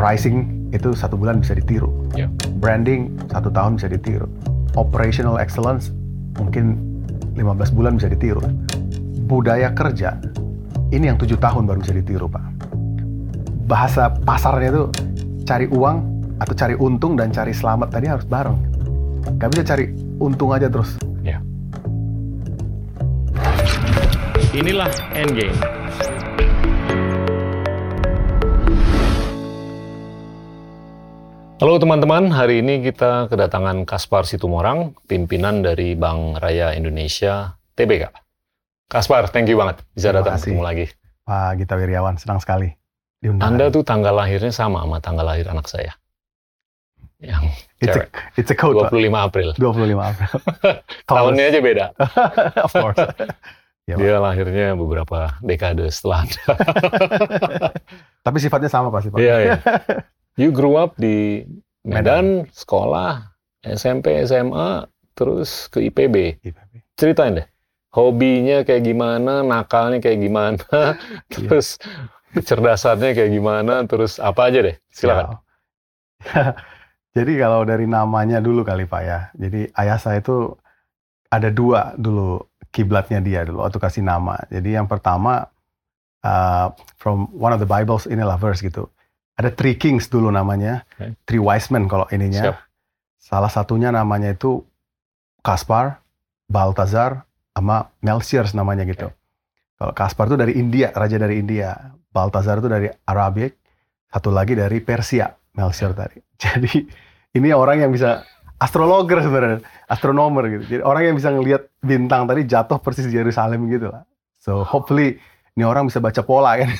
Pricing itu satu bulan bisa ditiru. Ya. Branding satu tahun bisa ditiru. Operational excellence mungkin 15 bulan bisa ditiru. Budaya kerja ini yang tujuh tahun baru bisa ditiru pak. Bahasa pasarnya itu cari uang atau cari untung dan cari selamat tadi harus bareng. Gak bisa cari untung aja terus. Ya. Inilah Endgame. Halo teman-teman, hari ini kita kedatangan Kaspar Situmorang, pimpinan dari Bank Raya Indonesia TBK. Kaspar, thank you banget bisa Terima datang kasih. ketemu lagi. Pak Gita Wirjawan, senang sekali diundang. Anda tuh tanggal lahirnya sama sama tanggal lahir anak saya. Yang it's a, cewek. it's a code, Pak. 25 April. 25 April. Tahunnya aja beda. of course. Ya, Pak. Dia lahirnya beberapa dekade setelah Anda. Tapi sifatnya sama pasti, Pak. Iya, iya. You grew up di Medan, sekolah, SMP, SMA, terus ke IPB. IPB. Ceritain deh, hobinya kayak gimana, nakalnya kayak gimana, terus kecerdasannya kayak gimana, terus apa aja deh, silakan. Ya. Jadi kalau dari namanya dulu kali Pak ya. Jadi ayah saya itu ada dua dulu kiblatnya dia dulu waktu kasih nama. Jadi yang pertama uh, from one of the Bibles inilah verse gitu. Ada three kings dulu namanya, Oke. three wise men kalau ininya. Siap. Salah satunya namanya itu Kaspar, Baltazar, sama Melchior namanya gitu. Kalau Kaspar itu dari India, raja dari India. Baltazar itu dari Arabik, satu lagi dari Persia, Melchior tadi. Jadi ini orang yang bisa astrologer sebenarnya, astronomer gitu. Jadi orang yang bisa ngelihat bintang tadi jatuh persis di Yerusalem gitu lah. So hopefully ini orang bisa baca pola kan.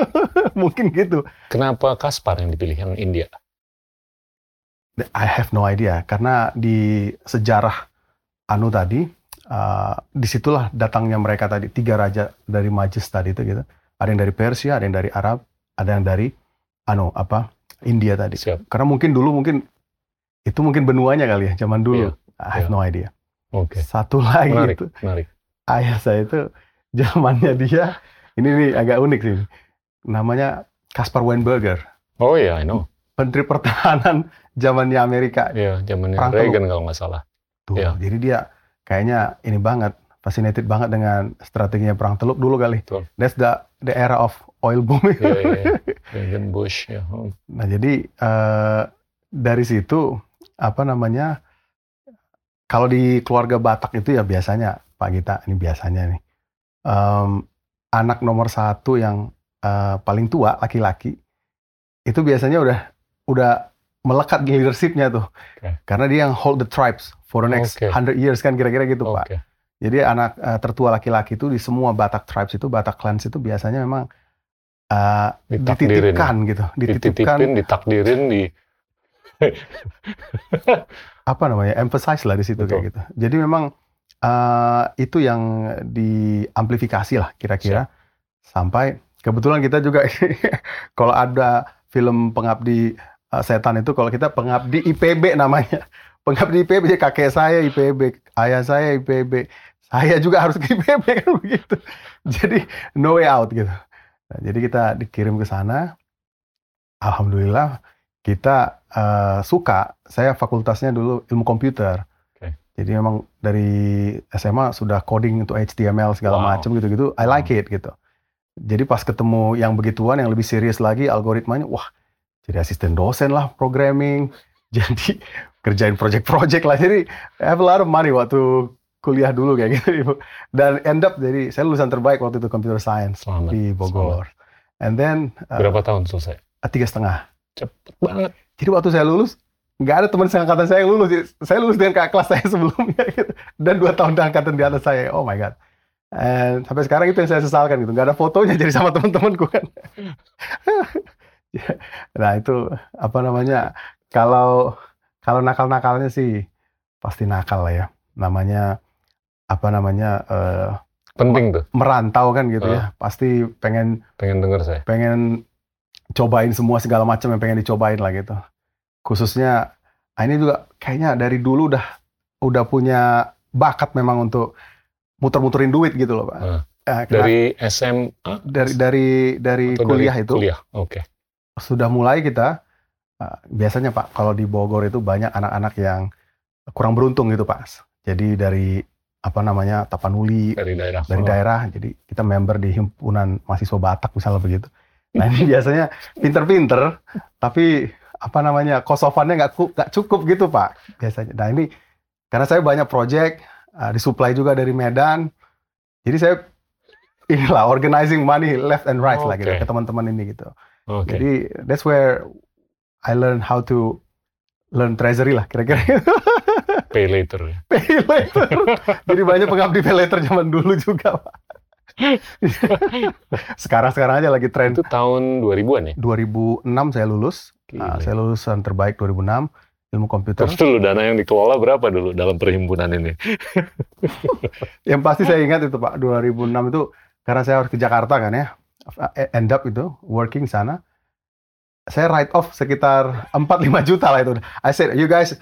Mungkin gitu. Kenapa Kaspar yang dipilih yang India? I have no idea karena di sejarah anu tadi uh, di situlah datangnya mereka tadi tiga raja dari Majes tadi itu gitu ada yang dari Persia ada yang dari Arab ada yang dari anu apa India tadi Siap. karena mungkin dulu mungkin itu mungkin benuanya kali ya zaman dulu Iya, I have iya. no idea Oke, satu lagi menarik, itu menarik. ayah saya itu zamannya dia ini nih agak unik sih namanya Kaspar Weinberger Oh iya, I know. Menteri Pertahanan zamannya Amerika Iya, zamannya Perang Reagan kalau nggak salah. Tuh, Iya. jadi dia kayaknya ini banget, fascinated banget dengan strateginya perang teluk dulu kali. Betul. That's the the era of oil boom. Iya, iya, iya. Reagan Bush, ya. Oh, Nah, jadi eh, dari situ apa namanya? Kalau di keluarga Batak itu ya biasanya Pak Gita ini biasanya nih em, anak nomor satu yang eh, paling tua laki-laki itu biasanya udah udah melekat di leadershipnya tuh Oke. karena dia yang hold the tribes for the next. 100 years kan kira-kira gitu Pak. Oke, Jadi anak eh, tertua laki-laki itu di semua Batak tribes itu, Batak clans itu biasanya memang Ditakdirin. dititipkan gitu, dititipkan dititipin, ditakdirin, di apa namanya, emphasize lah di situ Betul. kayak gitu. Jadi memang eh, itu yang diamplifikasi lah kira-kira sampai kebetulan kita juga kalau ada film pengabdi eh, setan itu kalau kita pengabdi IPB namanya. Pengabdi IPB kakek saya IPB, ayah saya IPB, saya juga harus ke IPB kan begitu. Jadi no way out gitu. Nah, jadi kita dikirim ke sana. Alhamdulillah kita eh, suka. Saya fakultasnya dulu ilmu komputer. Jadi memang dari SMA sudah coding untuk HTML segala Wow. macam gitu-gitu. I like it gitu. Jadi pas ketemu yang begituan yang lebih serius lagi algoritmanya, wah jadi asisten dosen lah programming. Jadi kerjain project-project lah. Jadi I have a lot of money waktu kuliah dulu kayak gitu. Dan end up jadi saya lulusan terbaik waktu itu computer science Selamat. di Bogor. And then uh, Berapa tahun selesai? tiga setengah. Cepet banget. Jadi waktu saya lulus nggak ada teman seangkatan saya yang lulus. Saya lulus dengan kakak kelas saya sebelumnya gitu. Dan dua tahun di angkatan di atas saya. Oh my god. And sampai sekarang itu yang saya sesalkan gitu. Nggak ada fotonya jadi sama teman-temanku kan. nah itu apa namanya? Kalau kalau nakal-nakalnya sih pasti nakal lah ya. Namanya apa namanya eh, Penting tuh, merantau kan gitu ya. Pasti pengen pengen denger saya. pengen cobain semua segala macam yang pengen dicobain lah gitu. Khususnya ah, ini juga kayaknya dari dulu udah udah punya bakat memang untuk muter-muterin duit gitu loh, Pak. Ah. Eh, kena- Dari SMA dari dari dari atau kuliah dari itu Kuliah, oke. sudah mulai kita uh, biasanya Pak kalau di Bogor itu banyak anak-anak yang kurang beruntung gitu Pak. Jadi dari apa namanya Tapanuli dari daerah. dari daerah. Jadi kita member di himpunan mahasiswa Batak misalnya begitu. Nah ini biasanya pinter-pinter, tapi apa namanya kosofannya nggak ku- nggak cukup gitu pak biasanya. Nah ini karena saya banyak project uh, disuplai juga dari Medan, jadi saya inilah organizing money left and right lah gitu ke teman-teman ini gitu. Oke. Jadi that's where I learn how to learn treasury lah kira-kira. Pay later. Pay later. Jadi banyak pengabdi pay later zaman dulu juga pak. Sekarang-sekarang aja lagi tren Itu tahun 2000-an ya? 2006 saya lulus. Nah, saya lulusan terbaik 2006 ilmu komputer. Terus dulu dana yang dikelola berapa dulu dalam perhimpunan ini? Yang pasti saya ingat itu Pak 2006 itu karena saya harus ke Jakarta kan ya. End up itu working sana. Saya write off sekitar 4-5 juta lah itu. I said, you guys,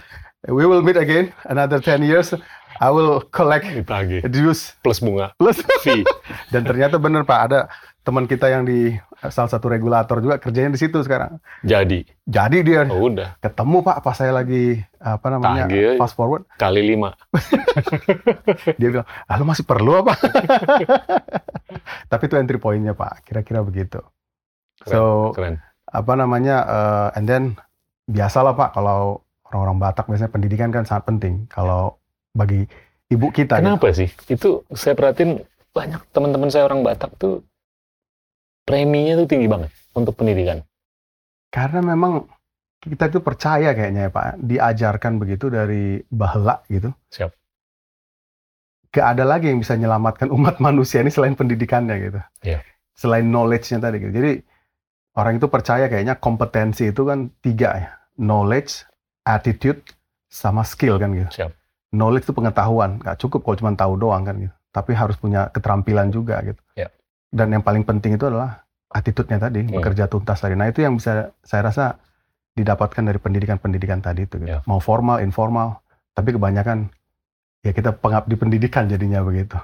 we will meet again another 10 years. I will collect Ditagih. dues Plus bunga. plus. Fee. Dan ternyata bener Pak, ada teman kita yang di salah satu regulator juga kerjanya di situ sekarang. Jadi. Jadi dia Oh, udah. ketemu Pak pas saya lagi apa namanya Tagih. fast forward Kali lima. dia bilang ah lu masih perlu apa tapi itu entry pointnya pak kira-kira begitu Keren. so Keren. apa namanya eh, and then biasalah pak kalau orang-orang Batak biasanya pendidikan kan sangat penting kalau bagi ibu kita gitu. Kenapa sih? Itu saya perhatiin banyak teman-teman saya orang Batak tuh preminya tuh tinggi banget untuk pendidikan. karena memang kita itu percaya kayaknya ya pak diajarkan begitu dari bahla gitu Siap. gak ada lagi yang bisa menyelamatkan umat manusia ini selain pendidikannya gitu Iya. selain knowledge-nya tadi gitu jadi orang itu percaya kayaknya kompetensi itu kan tiga ya knowledge attitude sama skill kan gitu Siap. Knowledge itu pengetahuan nggak cukup kalau cuma tahu doang kan gitu tapi harus punya keterampilan juga gitu Iya. dan yang paling penting itu adalah attitude-nya tadi Hmm. bekerja tuntas tadi nah itu yang bisa saya rasa didapatkan dari pendidikan-pendidikan tadi itu gitu. Iya. mau formal informal tapi kebanyakan ya kita pengabdi pendidikan jadinya begitu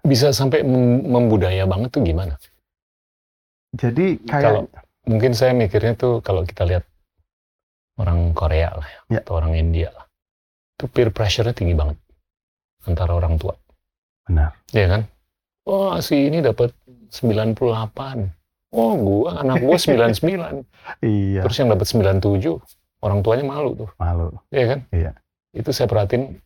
Bisa sampai mem- membudaya banget tuh gimana? jadi kayak Kalau- Mungkin saya mikirnya tuh kalau kita lihat orang Korea lah ya, Ya. atau orang India lah. Itu peer pressure-nya tinggi banget antara orang tua. benar Iya kan? Wah, si ini dapat 98. Oh, gua anak gua 99. iya Terus yang dapat 97, orang tuanya malu tuh. malu Iya kan? Iya. Itu saya perhatiin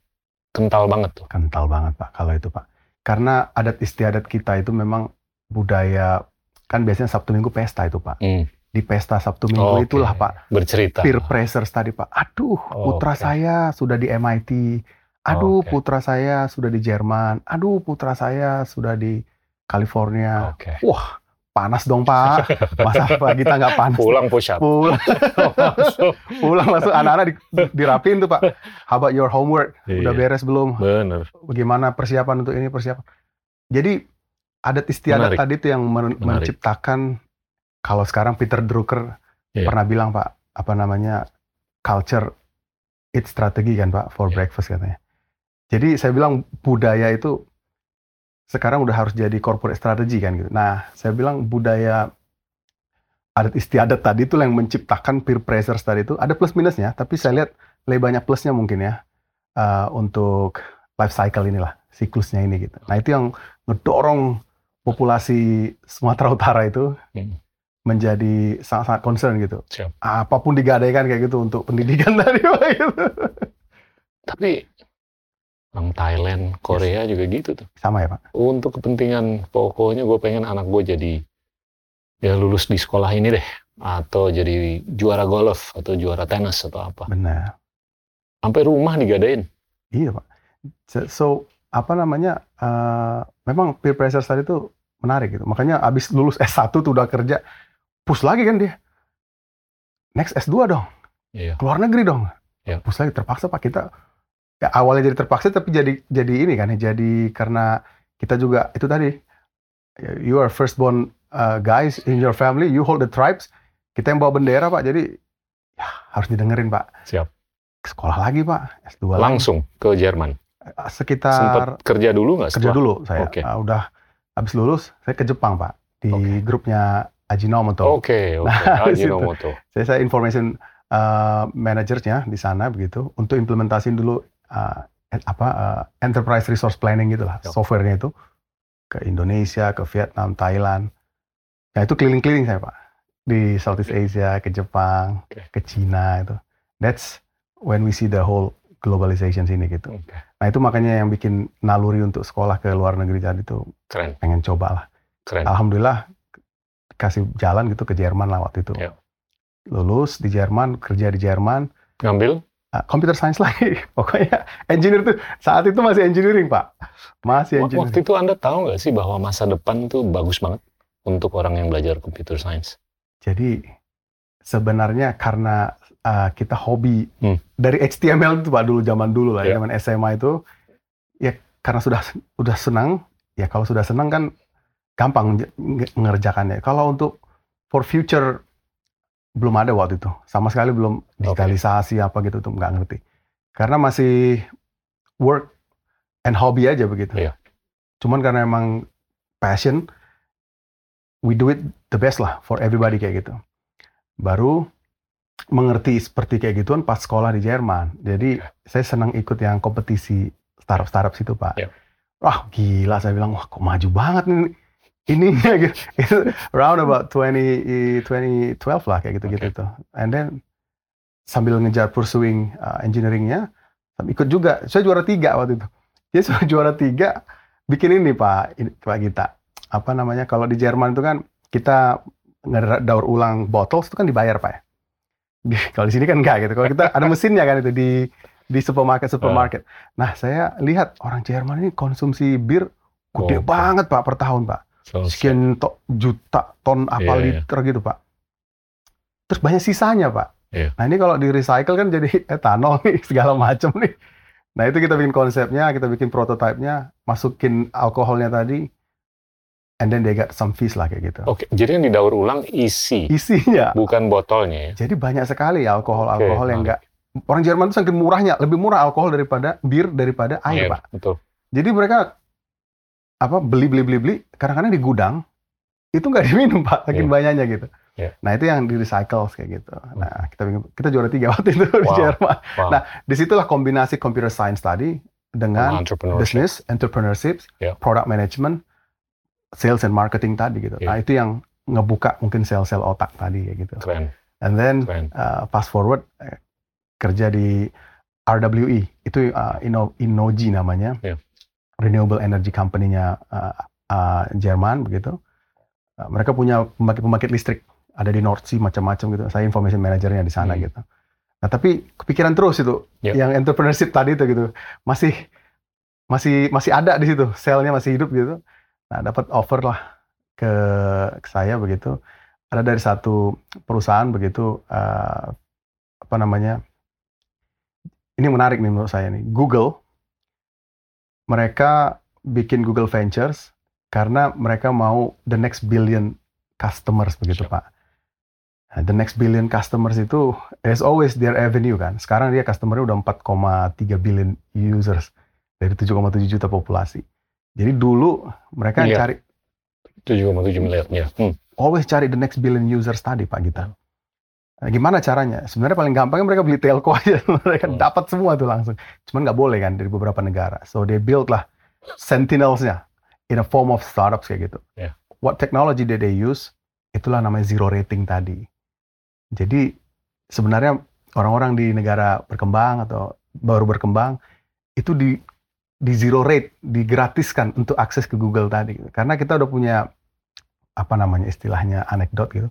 kental banget tuh. kental banget pak kalau itu pak karena adat istiadat kita itu memang budaya kan biasanya Sabtu Minggu pesta itu pak Hmm. Di pesta Sabtu Minggu Oke. itulah pak Bercerita. peer pressure tadi pak aduh putra Oke. saya sudah di MIT aduh Oke. putra saya sudah di Jerman aduh putra saya sudah di California Oke. wah panas dong pak masa pak kita nggak panas Pulang push up. pulang pulang langsung anak-anak di, dirapin tuh pak how about your homework udah Iya. beres belum Bener. bagaimana persiapan untuk ini persiapan. Jadi adat istiadat Menarik. tadi itu yang men- Menarik. menciptakan kalau sekarang Peter Drucker Iya. pernah bilang Pak apa namanya culture it strategi kan Pak for Iya. breakfast katanya. Jadi saya bilang budaya itu sekarang udah harus jadi corporate strategy kan gitu. Nah, saya bilang budaya adat istiadat tadi itu yang menciptakan peer pressure tadi itu ada plus minusnya, tapi saya lihat lebih banyak plusnya mungkin ya eh, untuk life cycle inilah siklusnya ini gitu. Nah itu yang ngedorong populasi Sumatera Utara itu Hmm. Menjadi sangat-sangat concern gitu. Siap. Apa pun digadaikan kayak gitu untuk pendidikan tadi gitu. Tapi orang Thailand, Korea juga gitu tuh. Sama ya Pak. Untuk kepentingan pokoknya gue pengen anak gue jadi ya lulus di sekolah ini deh atau jadi juara golf atau juara tenis atau apa. Benar. Sampai rumah digadain. Iya Pak. So, apa namanya? eh, memang peer pressure tadi itu menarik gitu. Makanya abis lulus S1 tuh udah kerja, push lagi kan dia. Next S2 dong. Iya. keluar negeri dong. Ya. Terus lagi terpaksa Pak kita ya awalnya jadi terpaksa tapi jadi jadi ini kan ya jadi karena kita juga itu tadi you are firstborn uh, guys in your family you hold the tribes kita yang bawa bendera Pak jadi ya harus didengerin Pak. Siap. Sekolah lagi Pak S2 lagi. Langsung ke Jerman. Eh, sekitar Sempat kerja dulu nggak kerja dulu saya Oke. Uh, udah habis lulus saya ke Jepang Pak di Oke. grupnya Ajinomoto. Oke, oke. Nah, situ. Ajinomoto. Saya saya information uh, manajernya di sana begitu untuk implementasiin dulu uh, apa uh, enterprise resource planning gitu lah Yap. softwarenya itu ke Indonesia, ke Vietnam, Thailand. Nah itu keliling-keliling saya pak di Southeast Asia, ke Jepang, Oke. ke Cina itu. That's when we see the whole globalization sini gitu. Oke, Nah itu makanya yang bikin naluri untuk sekolah ke luar negeri tadi itu Keren, pengen coba lah. keren. Alhamdulillah kasih jalan gitu ke Jerman lah waktu itu. Ya. Lulus di Jerman, kerja di Jerman, Ngambil? uh, computer science lagi. Pokoknya engineer tuh saat itu masih engineering pak, masih engineering. Waktu itu Anda tahu nggak sih bahwa masa depan tuh bagus banget untuk orang yang belajar computer science? Jadi sebenarnya karena uh, kita hobi Hmm. dari HTML itu pak dulu zaman dulu lah, Ya. zaman SMA itu ya karena sudah sudah senang ya kalau sudah senang kan gampang nge- nge- mengerjakannya. Kalau untuk for future belum ada waktu itu, sama sekali belum digitalisasi apa gitu tuh nggak ngerti. Karena masih work and hobby aja begitu. Iya. Cuman karena emang passion, we do it the best lah for everybody kayak gitu. Baru mengerti seperti kayak gituan pas sekolah di Jerman. Jadi saya senang ikut yang kompetisi startup-startup situ pak. Iya. Wah gila saya bilang wah kok maju banget nih ininya gitu. Itu round about 20 2012 lah kayak gitu-gitu Oke. tuh. And then sambil ngejar pursuing uh, engineeringnya sambil ikut juga. Saya juara tiga waktu itu. Jadi saya juara tiga bikin ini pak ini, pak Gita. Apa namanya kalau di Jerman itu kan kita ngedaur ulang bottles itu kan dibayar pak ya. Di, kalau di sini kan enggak gitu. Kalau kita ada mesinnya kan itu di di supermarket supermarket. Nah saya lihat orang Jerman ini konsumsi bir gede Oke. banget pak per tahun pak. So, Sekian to- juta ton apa Iya, iya. liter gitu pak. Terus banyak sisanya pak. Iya. Nah ini kalau di recycle kan jadi etanol nih segala macam nih. Nah itu kita bikin konsepnya, kita bikin prototipenya, masukin alkoholnya tadi, and then they got some fees lah kayak gitu. Oke, jadi yang didaur ulang isi, Isinya, bukan botolnya ya? jadi banyak sekali alkohol-alkohol Oke, yang enggak orang Jerman itu saking murahnya, lebih murah alkohol daripada bir daripada air, Iya, pak. betul. Jadi mereka apa beli beli beli beli, kadang-kadang di gudang itu nggak diminum pak, saking Iya. banyaknya gitu. Iya. Nah itu yang di recycle kayak gitu. Nah kita kita juara tiga waktu itu di Wow. Jerman. Wow. Nah, di situlah kombinasi computer science tadi dengan Entrepreneurship. business, entrepreneurship, Ya. product management, sales and marketing tadi gitu. Ya. Nah itu yang ngebuka mungkin sel-sel otak tadi kayak gitu. Keren, And then keren. uh, fast forward eh, kerja di RWE itu uh, Inno- Innogy namanya, Ya. Renewable energy company-nya uh, uh, Jerman begitu. Uh, mereka punya pembangkit-pembangkit listrik ada di North Sea macam-macam gitu. Saya information manajernya di sana Hmm. gitu. Nah tapi kepikiran terus itu Ya. yang entrepreneurship tadi itu gitu masih masih masih ada di situ selnya masih hidup gitu. Nah dapat offer lah ke, ke saya begitu. Ada dari satu perusahaan begitu eh, apa namanya? Ini menarik nih menurut saya nih. Google mereka bikin Google Ventures karena mereka mau the next billion customers begitu Siap. Pak. Nah, the next billion customers itu is always their avenue kan. Sekarang dia customernya udah 4,3 billion users dari 7,7 juta populasi. Jadi dulu mereka Miliar. cari 7,7 miliar. Ya. Hmm. always cari the next billion users tadi Pak Gita. Nah, gimana caranya? Sebenarnya paling gampangnya mereka beli telco aja, mereka Hmm. dapat semua tuh langsung. Cuman nggak boleh kan dari beberapa negara. So they build lah sentinels-nya in a form of startups kayak gitu. Yeah. What technology that they use? Itulah namanya zero rating tadi. Jadi sebenarnya orang-orang di negara berkembang atau baru berkembang itu di di zero rate, digratiskan untuk akses ke Google tadi. Karena kita udah punya apa namanya istilahnya anekdot gitu.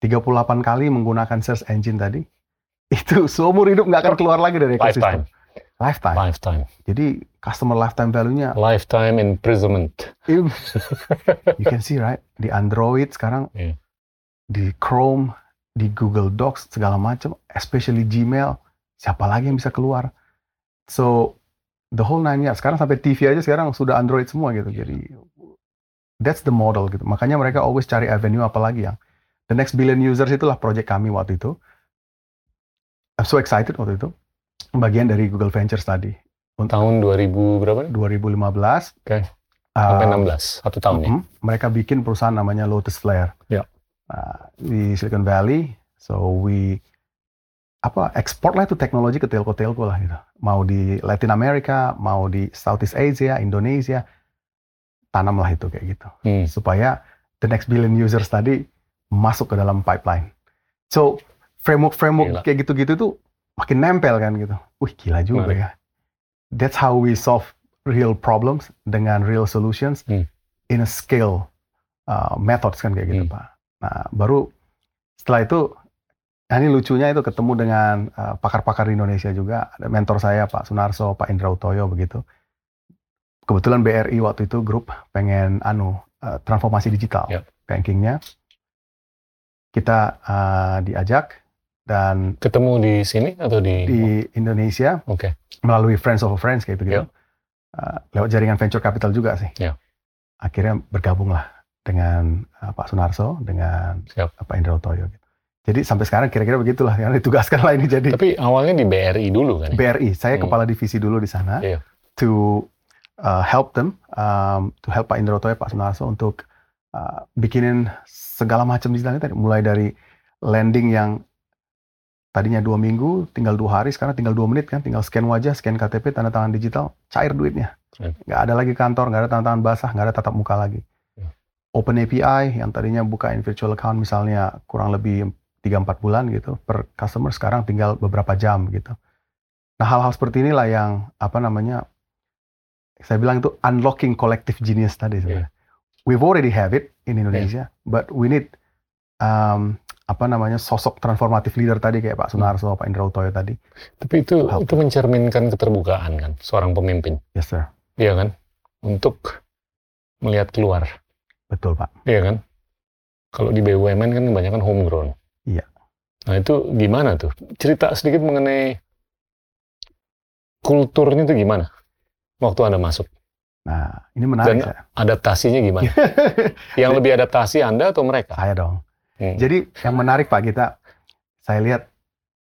38 kali menggunakan search engine tadi. Itu seumur hidup nggak akan keluar lagi dari ekosistem. Lifetime. Lifetime. Lifetime. Jadi customer lifetime value-nya Lifetime imprisonment. you can see right di Android sekarang Iya. di Chrome, di Google Docs segala macam, especially Gmail, siapa lagi yang bisa keluar? So the whole nine yards. Sekarang sampai TV aja sekarang sudah Android semua gitu. Jadi that's the model gitu. Makanya mereka always cari avenue apalagi yang the next billion users itulah project kami waktu itu. I'm so excited waktu itu. Bagian dari Google Ventures tadi. Tahun 2000 berapa? nih? 2015. Oke. uh, Sampai 16. Satu tahun ya? Mhm. Mereka bikin perusahaan namanya Lotus Flare. Ya. Nah, di Silicon Valley, so we apa ekspor lah itu teknologi ke telco-telco lah gitu. Mau di Latin America, mau di Southeast Asia, Indonesia, tanamlah itu kayak gitu. Hmm. Supaya the next billion users tadi masuk ke dalam pipeline. So framework-framework Gila. kayak gitu-gitu tuh makin nempel kan gitu. Wih gila juga Menarik. ya. That's how we solve real problems dengan real solutions Hmm. in a scale uh, methods kan kayak gitu Hmm. Pak. Nah baru setelah itu, nah ini lucunya itu ketemu dengan uh, pakar-pakar di Indonesia juga. Ada mentor saya Pak Sunarso, Pak Indra Utoyo begitu. Kebetulan BRI waktu itu grup pengen anu uh, transformasi digital Ya. bankingnya. Kita uh, diajak dan Ketemu di sini atau di? di Indonesia Oke. melalui Friends of Friends kayak gitu. Ya. lewat jaringan venture capital juga sih. Ya. Akhirnya bergabunglah dengan uh, Pak Sunarso, dengan Siap. Pak Indra Utoyo. Gitu. Jadi sampai sekarang kira-kira begitulah yang ditugaskan lah ini jadi Tapi awalnya di BRI dulu kan? ya? BRI. Saya Hmm. kepala divisi dulu di sana Iya. to uh, help them, um, to help Pak Indra Utoyo, Pak Sunarso untuk uh, bikinin segala macam digitalnya tadi, mulai dari landing yang tadinya dua minggu, tinggal dua hari, sekarang tinggal dua menit kan, tinggal scan wajah, scan KTP, tanda tangan digital, cair duitnya. Keren. Nggak ada lagi kantor, nggak ada tanda tangan basah, nggak ada tatap muka lagi. Ya. Open API yang tadinya bukain virtual account misalnya kurang lebih 3-4 bulan gitu per customer, sekarang tinggal beberapa jam gitu. Nah hal-hal seperti inilah yang apa namanya, saya bilang itu unlocking collective genius tadi sebenarnya. We've already have it in Indonesia, but we need um, apa namanya sosok transformatif leader tadi kayak Pak Sunarso, Pak Indra Utoyo tadi. Tapi itu Help. itu mencerminkan keterbukaan kan seorang pemimpin, Yes sir, iya kan? Untuk melihat keluar, betul Pak. iya kan? Kalau di BUMN kan kebanyakan homegrown. Iya. Nah itu gimana tuh? Cerita sedikit mengenai kulturnya itu gimana? Waktu Anda masuk, Nah ini menarik Dan- saya. adaptasinya gimana? Yang lebih adaptasi Anda atau mereka? saya dong. Hmm. Jadi yang menarik Pak kita, saya lihat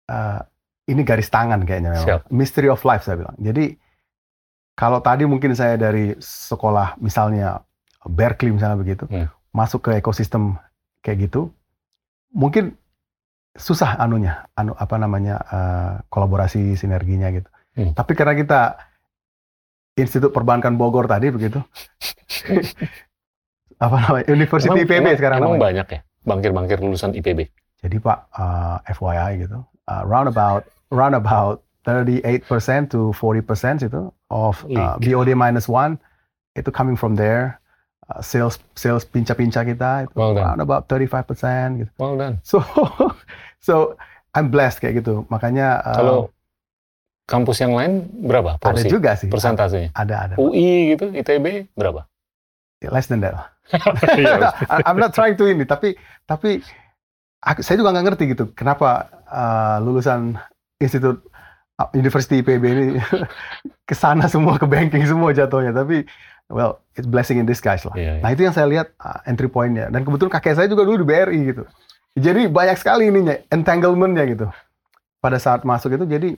eh, ini garis tangan kayaknya memang. Siap. Mystery of life saya bilang. Jadi kalau tadi mungkin saya dari sekolah misalnya Berkeley misalnya begitu, Hmm. masuk ke ekosistem kayak gitu, mungkin susah anunya, anu apa namanya eh, kolaborasi sinerginya gitu. Hmm. Tapi karena kita Institut Perbankan Bogor tadi begitu, apa namanya University Emang- IPB emang- sekarang emang namanya. banyak ya bangkir-bangkir lulusan IPB. Jadi Pak, uh, FYI gitu, uh, round about round about 38% to 40% itu of uh, Wih. BOD minus one itu coming from there. Uh, sales sales pinca-pinca kita itu Well done. round about 35% gitu. Well done. So so I'm blessed kayak gitu. Makanya uh, Kalau kampus yang lain berapa ada porsi? juga sih. Persentasenya? Ada ada. UI gitu, ITB berapa? Less than that. Iya. I'm not trying to ini, tapi tapi aku- saya juga nggak ngerti gitu kenapa uh, lulusan institut uh, University IPB ini ke sana semua ke banking semua jatuhnya. Tapi well, it's blessing in disguise lah. Iya, iya. Nah itu yang saya lihat uh, entry pointnya. Dan kebetulan kakek saya juga dulu di BRI gitu. Jadi banyak sekali ininya entanglementnya gitu. Pada saat masuk itu jadi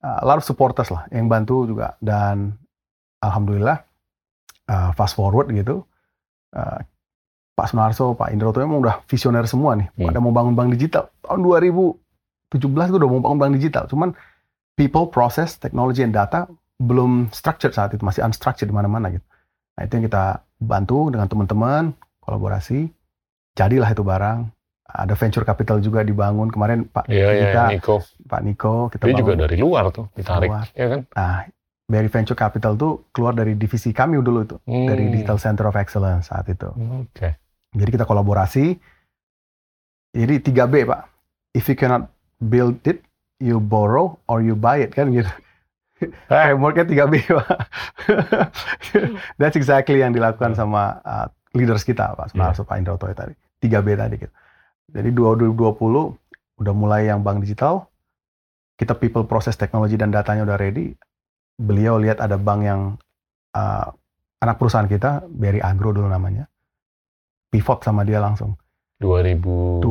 a lot of supporters lah yang bantu juga dan alhamdulillah uh, fast forward gitu. uh, Pak Sunarso, Pak Indra Utoyo emang udah visioner semua nih. Hmm. Pada mau bangun bank digital. Tahun 2017 itu udah mau bangun bank digital. Cuman people, process, technology, and data belum structured saat itu. Masih unstructured di mana-mana gitu. Nah itu yang kita bantu dengan teman-teman, kolaborasi. Jadilah itu barang. Ada venture capital juga dibangun. Kemarin Pak Iya, iya, kita, Niko. Pak Niko, kita Dia juga dari luar tuh, ditarik. Luar. Ya kan? Nah, dari venture capital tuh keluar dari divisi kami dulu itu. Dari Hmm. Digital Center of Excellence saat itu. Oke. Jadi kita kolaborasi. Jadi 3B Pak. If you cannot build it, you borrow or you buy it kan gitu. Ah. Frameworknya 3B Pak. That's exactly yang dilakukan sama uh, leaders kita Pak Sunarso, Pak Indra Utoyo tadi. 3B tadi gitu. Jadi 2020 udah mulai yang bank digital. Kita people, process, teknologi dan datanya udah ready. Beliau lihat ada bank yang uh, anak perusahaan kita, BRI Agro dulu namanya. Pivot sama dia langsung. 2018.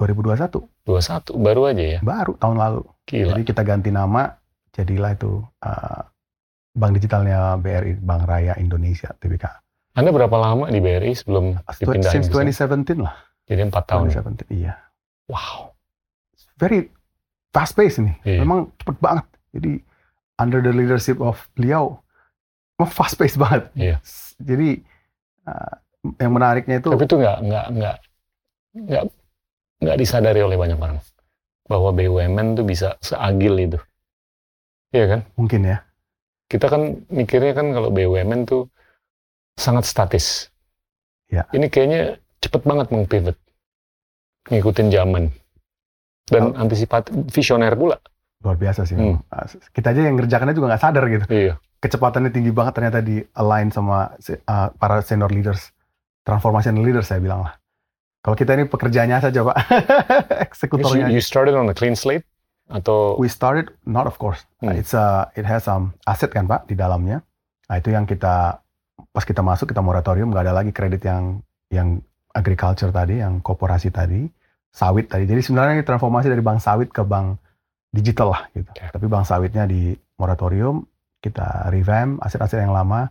2021 21 baru aja ya. baru tahun lalu. Gila. Jadi kita ganti nama, jadilah itu uh, bank digitalnya BRI Bank Raya Indonesia TBK. Anda berapa lama di BRI sebelum dipindahin Since ke sini? 2017 lah. Jadi empat tahun. 2017, iya. Wow. Very fast pace ini. Iya. Memang cepet banget. Jadi under the leadership of beliau, memang fast pace banget. Iya. Jadi uh, yang menariknya itu Tapi itu nggak nggak nggak nggak nggak disadari oleh banyak orang bahwa BUMN tuh bisa seagil itu. Iya kan? mungkin ya. Kita kan mikirnya kan kalau BUMN tuh sangat statis. Ya. Ini kayaknya cepet banget mengpivot, ngikutin zaman dan antisipatif visioner pula. Luar biasa sih. Hmm. Uh, Kita aja yang ngerjakannya juga nggak sadar gitu. Iya. Kecepatannya tinggi banget ternyata di align sama uh, para senior leaders, transformation leaders saya bilang lah. Kalau kita ini pekerjaannya saja pak, You, eksekutornya. aja. you started on a clean slate atau We started not of course. Hmm. It's a it has some aset kan Pak di dalamnya. Nah, itu yang kita pas kita masuk kita moratorium nggak ada lagi kredit yang yang agriculture tadi, yang korporasi tadi, sawit tadi. Jadi sebenarnya ini transformasi dari bank sawit ke bank digital lah gitu. Oke. Tapi bank sawitnya di moratorium, kita revamp aset-aset yang lama.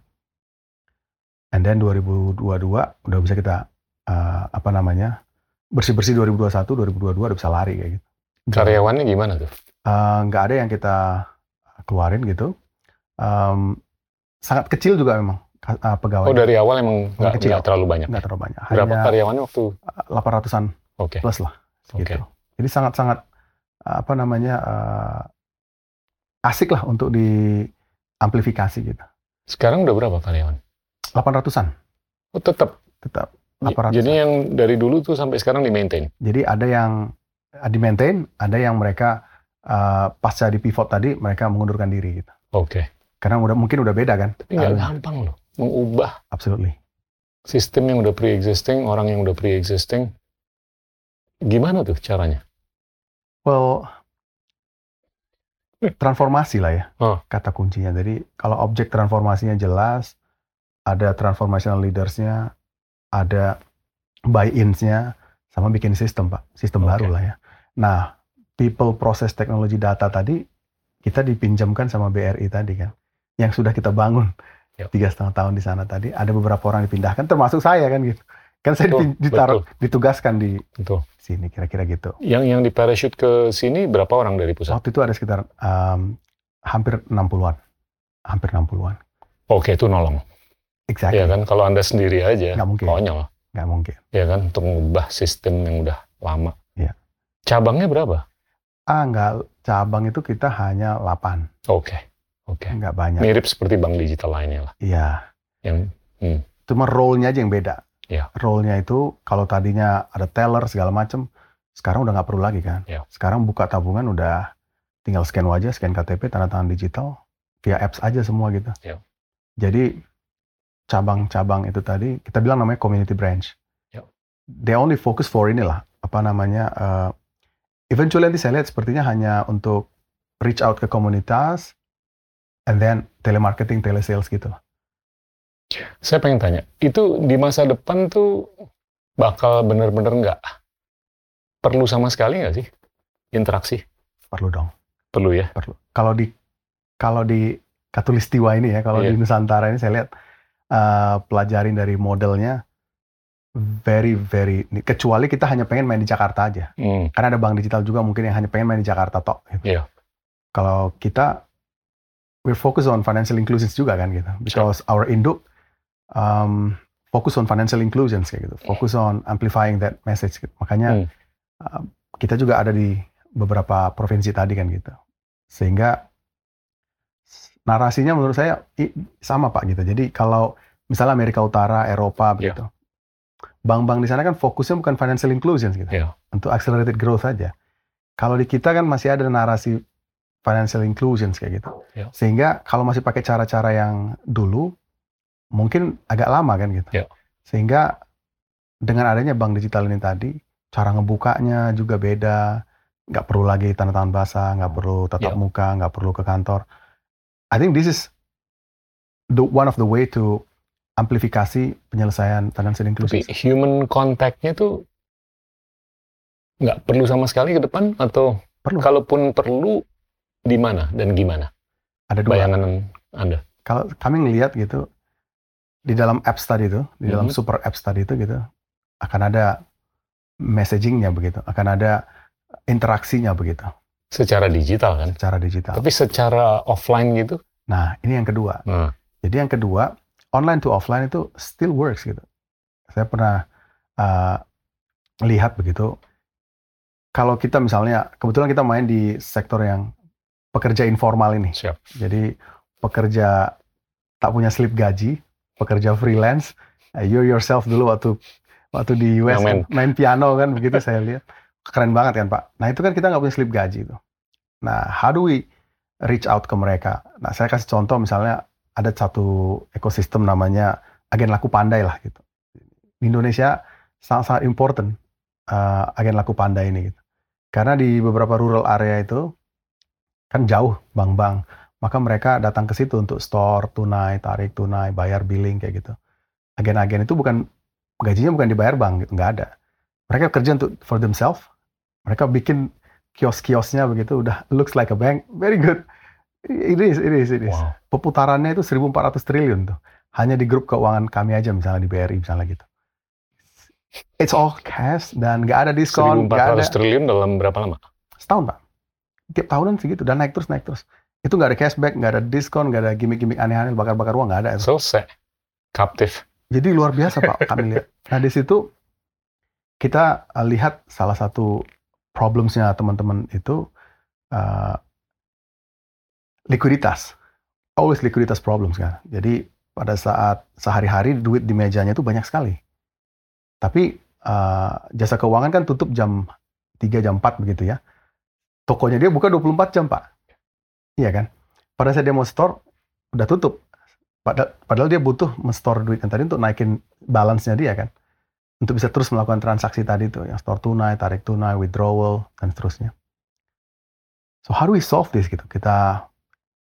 And then 2022 udah bisa kita eh, apa namanya? bersih-bersih 2021, 2022 udah bisa lari kayak gitu. karyawannya gimana tuh? Eh, nggak ada yang kita keluarin gitu. Em, sangat kecil juga memang eh, pegawai. Oh dari awal emang nggak kecil. nggak terlalu banyak. nggak terlalu banyak. Berapa Hanya karyawannya waktu? 800-an Oke. plus lah. Gitu. Jadi sangat-sangat apa namanya eh, asik lah untuk di amplifikasi gitu. Sekarang udah berapa karyawan? 800-an Oh tetap. tetap. J- 800-an. Jadi yang dari dulu tuh sampai sekarang di maintain. Jadi ada yang di maintain, ada yang mereka eh, pasca di pivot tadi mereka mengundurkan diri gitu. Oke. Karena udah mungkin udah beda kan. Tapi nggak gampang loh mengubah Absolutely. sistem yang udah pre-existing, orang yang udah pre-existing. Gimana tuh caranya? Well, transformasi lah ya, Oh. kata kuncinya. Jadi kalau objek transformasinya jelas, ada transformational leaders-nya, ada buy-ins-nya, sama bikin sistem pak, sistem Oke. baru lah ya. Nah, people, process, teknologi, data tadi kita dipinjamkan sama BRI tadi kan, yang sudah kita bangun. Tiga setengah tahun di sana tadi. Ada beberapa orang dipindahkan, termasuk saya kan gitu. Kan saya Betul, ditaruh, ditugaskan di Betul. sini kira-kira gitu. Yang yang di parachute ke sini berapa orang dari pusat? Waktu itu ada sekitar um, hampir 60-an. Hampir 60-an. Oke, itu nolong. Exactly. Ya kan, kalau anda sendiri aja, Nggak mungkin. konyol. Nggak mungkin. Ya kan, untuk mengubah sistem yang udah lama. Iya. Cabangnya berapa? Ah, nggak. Cabang itu kita hanya 8. Oke, oke. Nggak banyak. Mirip seperti bank digital lainnya lah. Iya. Yang Cuma role-nya aja yang beda. Iya. Role-nya itu kalau tadinya ada teller segala macam, sekarang udah nggak perlu lagi kan. Iya. Sekarang buka tabungan udah tinggal scan wajah, scan KTP, tanda tangan digital, via apps aja semua gitu. Iya. Jadi cabang-cabang itu tadi kita bilang namanya community branch. Iya. They only focus for inilah apa namanya. eh, eventually nanti saya lihat sepertinya hanya untuk reach out ke komunitas, and then telemarketing, telesales gitu saya pengen tanya, itu di masa depan tuh bakal bener-bener nggak perlu sama sekali nggak sih interaksi? Perlu dong. Perlu ya? perlu. Kalau di kalau di Katulistiwa ini ya, kalau Iya. di Nusantara ini saya lihat eh, pelajarin dari modelnya very very kecuali kita hanya pengen main di Jakarta aja. Hmm, Karena ada bank digital juga mungkin yang hanya pengen main di Jakarta tok. Gitu. Iya. Kalau kita we focus on financial inclusions juga kan gitu. Because our induk um, focus on financial inclusions kayak gitu. Focus on amplifying that message. Gitu. Makanya Hmm. uh, kita juga ada di beberapa provinsi tadi kan gitu. Sehingga narasinya menurut saya i- sama Pak gitu. Jadi kalau misalnya Amerika Utara, Eropa begitu. Bank-bank di sana kan fokusnya bukan financial inclusion gitu. Iya. Untuk accelerated growth aja. Kalau di kita kan masih ada narasi financial inclusion kayak gitu. Iya. Sehingga kalau masih pakai cara-cara yang dulu mungkin agak lama kan gitu. Iya. Sehingga dengan adanya bank digital ini tadi, cara ngebukanya juga beda. Nggak perlu lagi tanda tangan basah, nggak perlu tatap Iya. muka, nggak perlu ke kantor. I think this is the one of the way to amplifikasi penyelesaian financial Tapi inclusion. human contact-nya tuh nggak perlu sama sekali ke depan atau Perlu. kalaupun perlu di mana dan gimana? Ada dua. Bayangan Anda. Kalau kami ngelihat gitu di dalam apps tadi itu, di dalam Mhm. super apps tadi itu gitu, akan ada messagingnya begitu, akan ada interaksinya begitu Secara digital kan? secara digital. Tapi secara offline gitu? Nah, ini yang kedua. Nah, Jadi yang kedua, online to offline itu still works gitu. Saya pernah uh, lihat begitu. Kalau kita misalnya, kebetulan kita main di sektor yang pekerja informal ini. siap. Jadi pekerja tak punya slip gaji, pekerja freelance. Uh, you yourself dulu waktu waktu di US main. main piano kan begitu saya lihat. Keren banget kan Pak. Nah itu kan kita nggak punya slip gaji itu. Nah how do we reach out ke mereka? Nah saya kasih contoh misalnya ada satu ekosistem namanya agen laku pandai lah gitu. Di Indonesia sangat-sangat important uh, agen laku pandai ini gitu. Karena di beberapa rural area itu kan jauh bank-bank maka mereka datang ke situ untuk store tunai, tarik tunai, bayar billing kayak gitu. Agen-agen itu bukan gajinya bukan dibayar bank, gitu, nggak ada. Mereka kerja untuk for themselves. Mereka bikin kios-kiosnya begitu, udah looks like a bank, very good. It is, it is, it is. Wow. Perputarannya itu 1.400 triliun tuh. Hanya di grup keuangan kami aja misalnya di BRI misalnya gitu. It's all cash dan nggak ada diskon, nggak ada 1.400 triliun dalam berapa lama? setahun pak tiap tahunan segitu dan naik terus naik terus itu nggak ada cashback nggak ada diskon nggak ada gimmick-gimmick aneh-aneh bakar-bakar uang nggak ada itu. Selesai. Captive. jadi luar biasa pak kami lihat nah di situ kita uh, lihat salah satu problemsnya teman-teman itu uh, likuiditas always likuiditas problems kan jadi pada saat sehari-hari duit di mejanya itu banyak sekali tapi uh, jasa keuangan kan tutup jam 3 jam 4 begitu ya tokonya dia buka 24 jam pak. Iya kan? Pada saat dia mau store udah tutup. Padahal, padahal dia butuh men-store duit yang tadi untuk naikin balance-nya dia kan? Untuk bisa terus melakukan transaksi tadi tuh yang store tunai tarik tunai withdrawal dan seterusnya. So how do we solve this gitu? Kita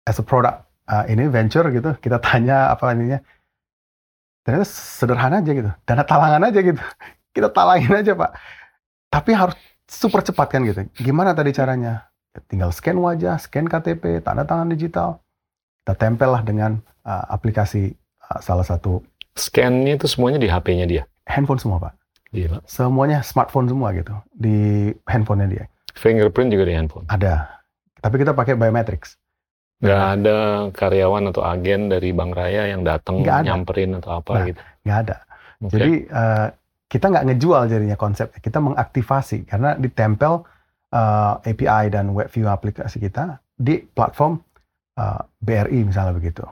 as a product uh, ini venture gitu kita tanya apa ininya. Ternyata sederhana aja gitu. Dana talangan aja gitu. Kita talangin aja pak. Tapi harus super cepat kan gitu gimana tadi caranya Ya, tinggal scan wajah scan KTP tanda tangan digital kita tempel lah dengan uh, aplikasi uh, salah satu Scan-nya itu semuanya di HP-nya dia. handphone semua pak Gila. semuanya smartphone semua gitu di handphonenya dia Fingerprint juga di handphone. ada tapi kita pakai biometrics Nggak ada karyawan atau agen dari Bank Raya yang datang nyamperin atau apa Nah, gitu. nggak ada Oke. Jadi eh, kita nggak ngejual jadinya konsepnya, kita mengaktifasi karena ditempel eh, API dan web view aplikasi kita di platform eh, BRI misalnya begitu.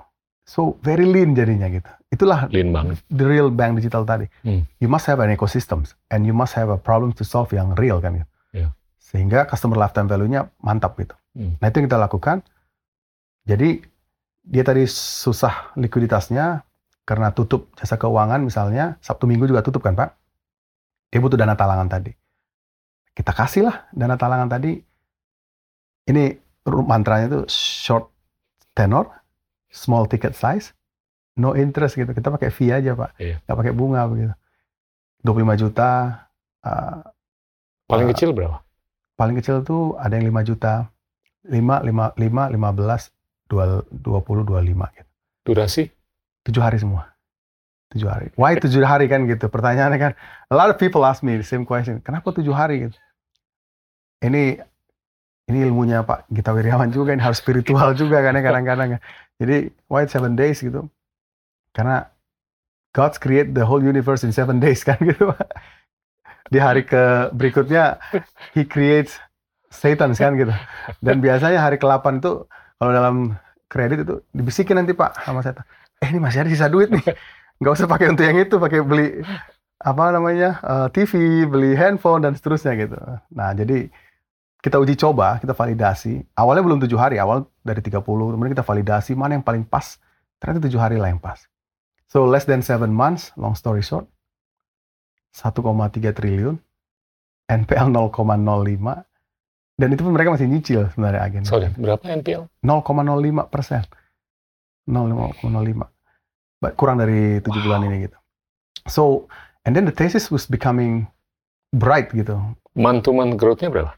So very lean jadinya gitu. Itulah Lean banget. the real bank digital tadi. Hmm. You must have an ecosystem and you must have a problem to solve yang real kan gitu. Iya. Sehingga customer lifetime value-nya mantap gitu. Hmm. Nah itu yang kita lakukan. Jadi dia tadi susah likuiditasnya karena tutup jasa keuangan misalnya Sabtu Minggu juga tutup kan Pak. Dia butuh dana talangan tadi. Kita kasih lah dana talangan tadi. Ini mantranya itu short tenor, small ticket size, no interest gitu. Kita pakai fee aja Pak. Iya. Nggak pakai bunga begitu. 25 juta. uh, Paling uh, kecil berapa? paling kecil tuh ada yang 5 juta. 5, 5, 5, 15, 20, 25 gitu. Durasi? tujuh hari semua. Tujuh hari. Why tujuh hari kan gitu? Pertanyaannya kan, a lot of people ask me the same question. Kenapa tujuh hari gitu? Ini ini ilmunya Pak Gita Wiryawan juga, ini harus spiritual juga kan ya kadang-kadang. ya. Jadi why seven days gitu? Karena God's create the whole universe in seven days kan gitu. Di hari ke berikutnya He creates Satan kan gitu. Dan biasanya hari ke-8 itu kalau dalam kredit itu dibisikin nanti Pak sama setan. Eh ini masih ada sisa duit nih. Nggak usah pakai untuk yang itu, pakai beli apa namanya eh, TV, beli handphone dan seterusnya gitu. Nah jadi kita uji coba, kita validasi. Awalnya belum tujuh hari, awal dari 30, kemudian kita validasi mana yang paling pas. Ternyata tujuh hari lah yang pas. So less than seven months, long story short, 1,3 triliun, NPL 0,05, dan itu pun mereka masih nyicil sebenarnya agen. Sorry, berapa NPL? 0,05 persen. 0,05. Kurang dari tujuh Wow. bulan ini gitu. So, and then the thesis was becoming bright gitu. To month growth-nya berapa?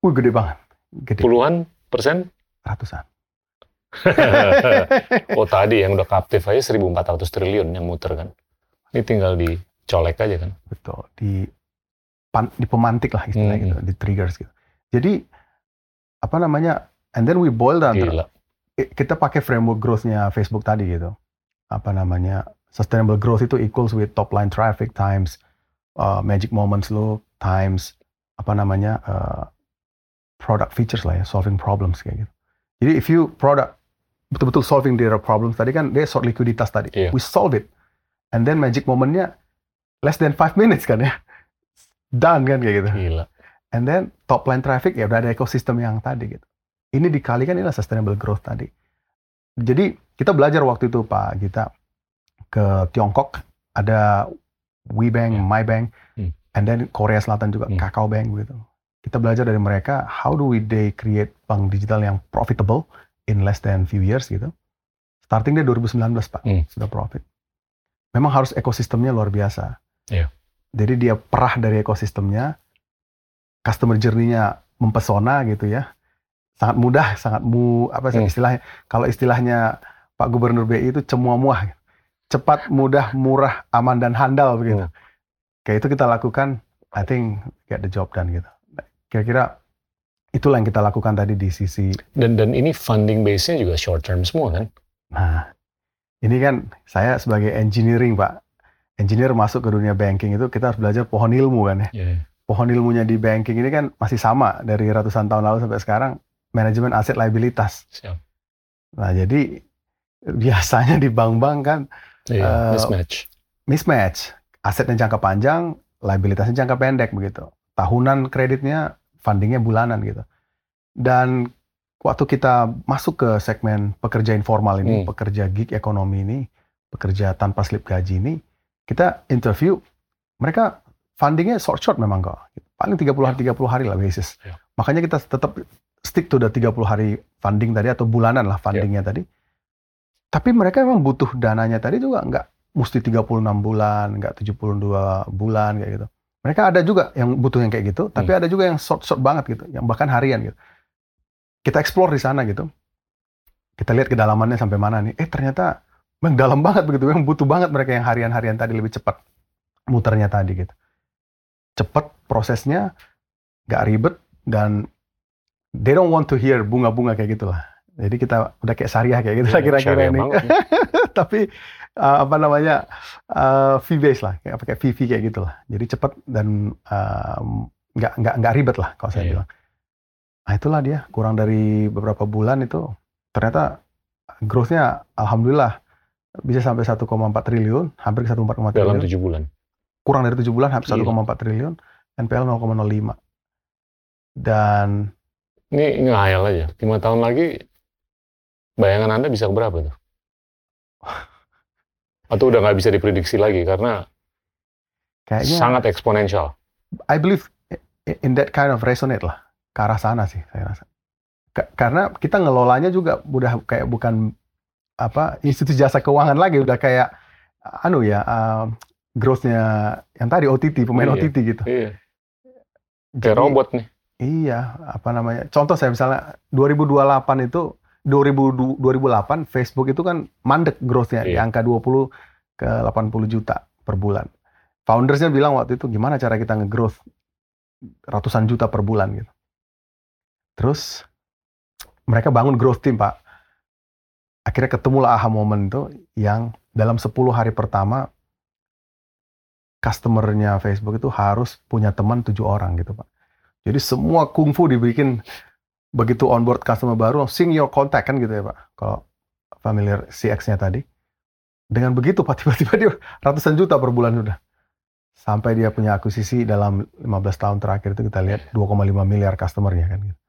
Wih, gede banget. Gede. Puluhan persen? Ratusan. oh tadi yang udah captive aja 1.400 triliun yang muter kan. Ini tinggal dicolek aja kan. Betul. Di pan, dipemantik lah istilahnya Hmm. gitu, di triggers gitu. Jadi apa namanya? And then we boil down. Gila. I- Kita pakai framework growth-nya Facebook tadi gitu. Apa namanya? Sustainable growth itu equals with top line traffic times uh, magic moments lo times apa namanya? uh, product features lah ya, solving problems kayak gitu. Jadi if you product betul-betul solving their problems tadi kan dia short likuiditas tadi. Iya. We solve it. And then magic momennya less than five minutes kan ya. Done kan kayak gitu. Gila. And then top line traffic ya udah ada ekosistem yang tadi gitu. Ini dikalikan inilah sustainable growth tadi. Jadi kita belajar waktu itu Pak Gita ke Tiongkok ada WeBank, Ya. MyBank, Hmm. and then Korea Selatan juga Hmm. Kakao Bank gitu. Kita belajar dari mereka how do we they create bank digital yang profitable in less than few years gitu. Starting dari 2019 Pak Hmm. sudah profit. Memang harus ekosistemnya luar biasa. Iya. Jadi dia perah dari ekosistemnya, customer journey-nya mempesona gitu ya. Sangat mudah, sangat mu apa sih Hmm. istilahnya? Kalau istilahnya Pak Gubernur BI itu cemua-muah. Cepat, mudah, murah, aman dan handal begitu. Hmm. Kayak itu kita lakukan, I think get the job done gitu. Kira-kira itulah yang kita lakukan tadi di sisi Dan dan ini funding base-nya juga short term semua kan? Nah, ini kan saya sebagai engineering, Pak. Engineer masuk ke dunia banking itu kita harus belajar pohon ilmu kan ya. Iya. Pohon ilmunya di banking ini kan masih sama dari ratusan tahun lalu sampai sekarang, manajemen aset liabilitas. Siap. Nah, jadi biasanya di bank-bank kan Iya, Eh, mismatch. mismatch. Asetnya jangka panjang, liabilitasnya jangka pendek begitu. Tahunan kreditnya, fundingnya bulanan gitu. Dan waktu kita masuk ke segmen pekerja informal ini, Hmm. pekerja gig ekonomi ini, pekerja tanpa slip gaji ini, kita interview, mereka fundingnya short-short memang kok. Paling 30 hari, 30 hari lah basis. Ya. Makanya kita tetap stick to the 30 hari funding tadi atau bulanan lah fundingnya tadi. Tapi mereka memang butuh dananya tadi juga nggak mesti 36 bulan, nggak 72 bulan kayak gitu. Mereka ada juga yang butuh yang kayak gitu, tapi ada juga yang short-short banget gitu, yang bahkan harian gitu. Kita explore di sana gitu. Kita lihat kedalamannya sampai mana nih. Eh ternyata memang dalam banget begitu, memang butuh banget mereka yang harian-harian tadi lebih cepat muternya tadi gitu. Cepat prosesnya, nggak ribet dan they don't want to hear bunga-bunga kayak gitulah. Jadi kita udah kayak syariah kayak gitu lah Iya, kira-kira ini. nih. Tapi uh, apa namanya uh, fee base lah, kayak pakai fee fee kayak gitulah. Jadi cepat dan um, nggak nggak nggak ribet lah kalau saya Iya. bilang. Nah itulah dia kurang dari beberapa bulan itu ternyata growth-nya alhamdulillah bisa sampai 1,4 triliun, hampir ke 1,4 dalam triliun. tujuh bulan. Kurang dari 7 bulan hampir Gila. 1,4 triliun, NPL 0,05. Dan Ini ngayal aja. Lima tahun lagi, bayangan Anda bisa berapa tuh? Atau udah nggak bisa diprediksi lagi karena kayaknya sangat eksponensial. I believe in that kind of resonate lah ke arah sana sih saya rasa. Ka- karena kita ngelolanya juga udah kayak bukan apa institusi jasa keuangan lagi udah kayak anu ya um, growth-nya yang tadi OTT pemain Iya. OTT gitu. Iya. Jadi, Kayak robot nih. Iya, apa namanya? Contoh saya misalnya 2028 itu 2000, 2008 Facebook itu kan mandek growth-nya di Iya. angka 20 ke 80 juta per bulan. Foundersnya bilang waktu itu gimana cara kita nge-growth ratusan juta per bulan gitu. Terus mereka bangun growth team, Pak. Akhirnya ketemulah aha moment itu yang dalam 10 hari pertama customernya Facebook itu harus punya teman tujuh orang gitu, Pak. Jadi semua kungfu dibikin begitu onboard customer baru, sing your contact kan gitu ya Pak. Kalau familiar CX-nya tadi. Dengan begitu Pak, tiba-tiba dia ratusan juta per bulan sudah. Sampai dia punya akuisisi dalam 15 tahun terakhir itu kita lihat 2,5 miliar customernya kan gitu.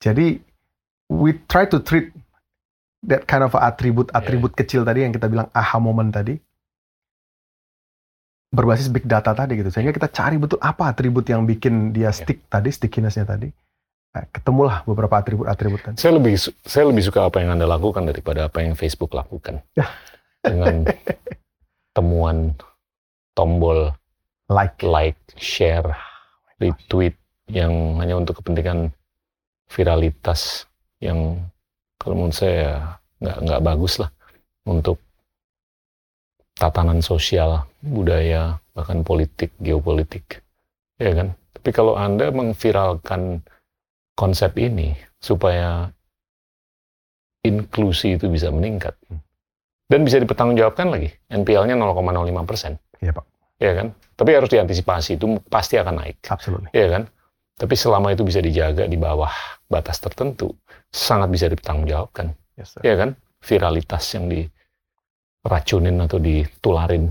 Jadi we try to treat that kind of atribut-atribut kecil tadi yang kita bilang aha moment tadi berbasis big data tadi gitu. Sehingga kita cari betul apa atribut yang bikin dia stick tadi, stickiness-nya tadi. Nah, ketemulah beberapa atribut-atribut tadi. Saya lebih saya lebih suka apa yang Anda lakukan daripada apa yang Facebook lakukan. Dengan temuan tombol Like. like, share, retweet yang hanya untuk kepentingan viralitas yang kalau menurut saya nggak nggak bagus lah untuk tatanan sosial, budaya, bahkan politik, geopolitik Ya kan? Tapi kalau Anda mengviralkan konsep ini supaya inklusi itu bisa meningkat dan bisa dipertanggungjawabkan lagi, NPL-nya 0,05 persen. Iya Pak. Ya kan? Tapi harus diantisipasi, itu pasti akan naik. Absolutely. Ya kan? Tapi selama itu bisa dijaga di bawah batas tertentu, sangat bisa dipertanggungjawabkan. Yes, sir. Ya kan? Viralitas yang diracunin atau ditularin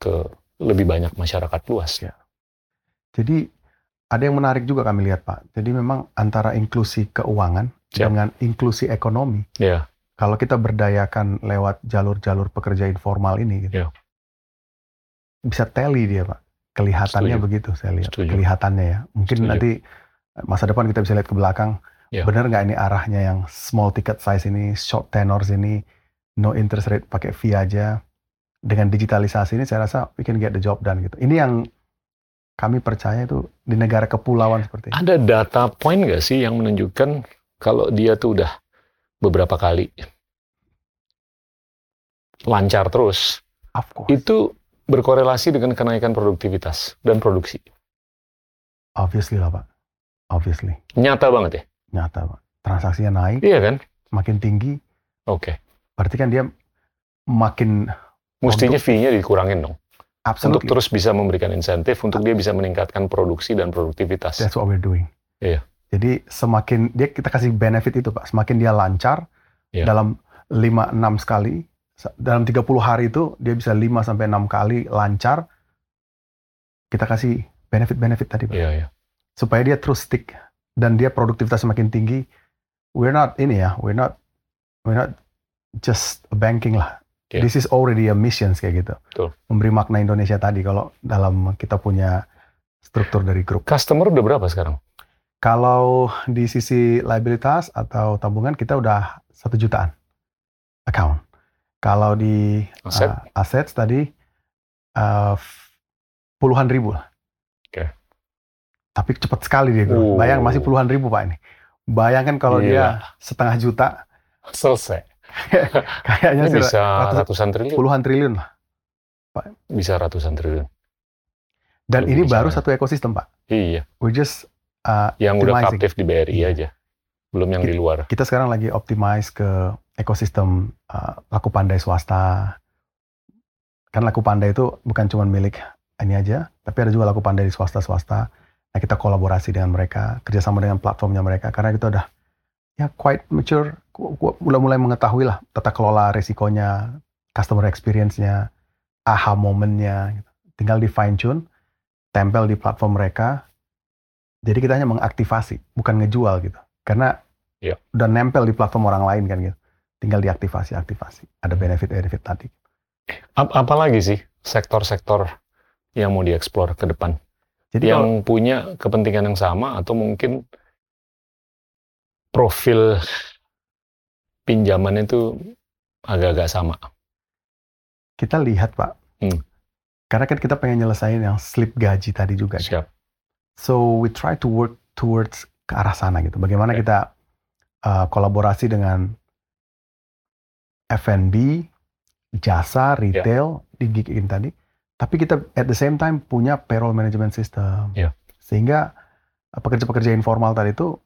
ke lebih banyak masyarakat luas. Ya. Jadi ada yang menarik juga kami lihat Pak. Jadi memang antara inklusi keuangan Siap. dengan inklusi ekonomi. Ya, Kalau kita berdayakan lewat jalur-jalur pekerja informal ini, gitu, Ya. bisa tally dia Pak. Kelihatannya Setuju. begitu saya lihat. Setuju. Kelihatannya ya. Mungkin Setuju. nanti masa depan kita bisa lihat ke belakang. Ya. Benar nggak ini arahnya yang small ticket size ini, short tenors ini, no interest rate pakai fee aja. Dengan digitalisasi ini saya rasa we can get the job done gitu. Ini yang kami percaya itu di negara kepulauan seperti ini. ada data point nggak sih yang menunjukkan kalau dia tuh udah beberapa kali lancar terus, Of course. itu berkorelasi dengan kenaikan produktivitas dan produksi. Obviously lah Pak. Obviously. Nyata banget ya? Nyata Pak. Transaksinya naik, Iya kan? makin tinggi. Oke. Berarti kan dia makin Mestinya fee-nya dikurangin dong. Untuk absolutely. terus bisa memberikan insentif untuk dia bisa meningkatkan produksi dan produktivitas. That's what we're doing. Iya. Jadi semakin dia kita kasih benefit itu Pak, semakin dia lancar Iya. dalam 5 6 sekali dalam 30 hari itu dia bisa 5 sampai 6 kali lancar. Kita kasih benefit-benefit tadi Pak. Iya, iya. Supaya dia terus stick dan dia produktivitas semakin tinggi. We're not ini ya, we're not we're not just a banking lah. Iya. This is already a mission kayak gitu. Betul. Memberi makna Indonesia tadi kalau dalam kita punya struktur dari grup. Customer udah berapa sekarang? Kalau di sisi liabilitas atau tabungan kita udah satu jutaan account. Kalau di Aset? uh, assets tadi uh, puluhan ribu lah. Oke. Tapi cepat sekali dia. Oh. Bro. Bayang masih puluhan ribu pak ini. Bayangkan kalau Gila. dia setengah juta, Selesai. kayaknya Ini sih bisa ratus- ratusan triliun. puluhan triliun lah. Bisa ratusan triliun. Dan Lebih ini bisa baru ya. satu ekosistem pak. Iya. We just uh, Yang udah kaptif di BRI aja. Belum yang di luar. kita sekarang lagi optimize ke ekosistem uh, laku pandai swasta. Kan laku pandai itu bukan cuma milik ini aja, tapi ada juga laku pandai di swasta-swasta. Nah kita kolaborasi dengan mereka, kerjasama dengan platformnya mereka, karena kita udah ya quite mature, udah mulai mengetahui lah tata kelola resikonya, customer experience-nya, aha momennya. gitu. Tinggal di fine tune, tempel di platform mereka. Jadi kita hanya mengaktifasi, bukan ngejual gitu. Karena Iya. udah nempel di platform orang lain kan gitu. Tinggal diaktifasi, aktivasi. Ada benefit-benefit tadi. Ap- apalagi sih sektor-sektor yang mau dieksplor ke depan? Jadi yang kalau punya kepentingan yang sama atau mungkin profil pinjaman itu agak-agak sama. kita lihat Pak, Hmm. karena kan kita pengen nyelesain yang slip gaji tadi juga. kan. Siap. So we try to work towards ke arah sana gitu. Bagaimana Oke. kita uh, kolaborasi dengan F&B, jasa, retail di gig ini tadi. Tapi kita at the same time punya payroll management system. Iya. Sehingga uh, pekerja-pekerja informal tadi itu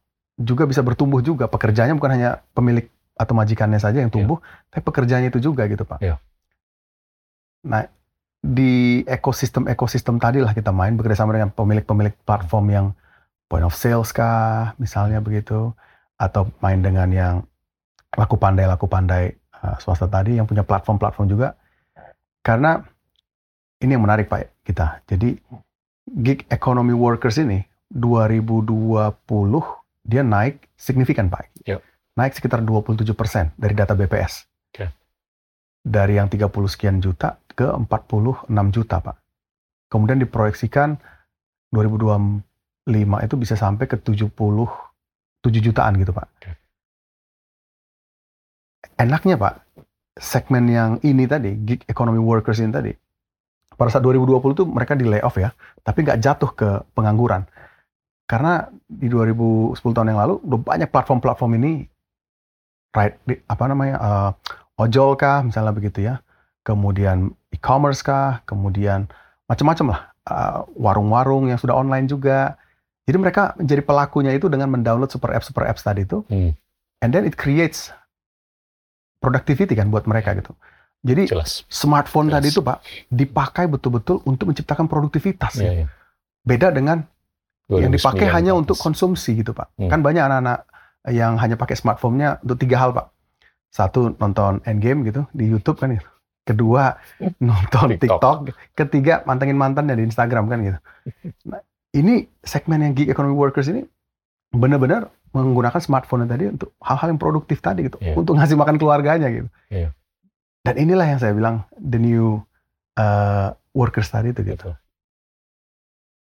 juga bisa bertumbuh juga. Pekerjanya bukan hanya pemilik atau majikannya saja yang tumbuh, tapi pekerjanya itu juga gitu Pak. Iya. Nah, di ekosistem-ekosistem tadi lah kita main bekerjasama dengan pemilik-pemilik platform yang point of sales kah, misalnya begitu, atau main dengan yang laku pandai laku pandai uh, swasta tadi yang punya platform-platform juga. Karena ini yang menarik Pak kita. Jadi gig economy workers ini 2020 dia naik signifikan Pak. Yep. Naik sekitar 27% dari data BPS. Oke. Dari yang 30 sekian juta ke 46 juta Pak. Kemudian diproyeksikan 2025 itu bisa sampai ke 77 jutaan gitu Pak. Oke. Enaknya Pak, segmen yang ini tadi, gig economy workers ini tadi, pada saat 2020 tuh mereka di layoff ya, tapi nggak jatuh ke pengangguran. Karena di 2010 tahun yang lalu udah banyak platform-platform ini, right, di- apa namanya, eh, ojol kah, misalnya begitu ya, kemudian e-commerce kah, kemudian macam-macam lah, uh, warung-warung yang sudah online juga. Jadi mereka menjadi pelakunya itu dengan mendownload super apps super apps tadi itu, Hmm. and then it creates productivity kan buat mereka gitu. Jadi Jelas. smartphone Jelas. tadi itu pak dipakai betul-betul untuk menciptakan produktivitas. Iya, ya. iya. Beda dengan yang dipakai 2009 hanya untuk konsumsi gitu pak. Hmm. Kan banyak anak-anak yang hanya pakai smartphone-nya untuk tiga hal pak. Satu nonton Endgame gitu di YouTube kan gitu. Kedua nonton TikTok. TikTok. Ketiga mantengin mantannya di Instagram kan gitu. Nah, ini segmen yang gig economy workers ini benar-benar menggunakan smartphone tadi untuk hal-hal yang produktif tadi gitu, Iya. untuk ngasih makan keluarganya gitu. Iya. Dan inilah yang saya bilang the new uh, workers tadi itu gitu. Betul.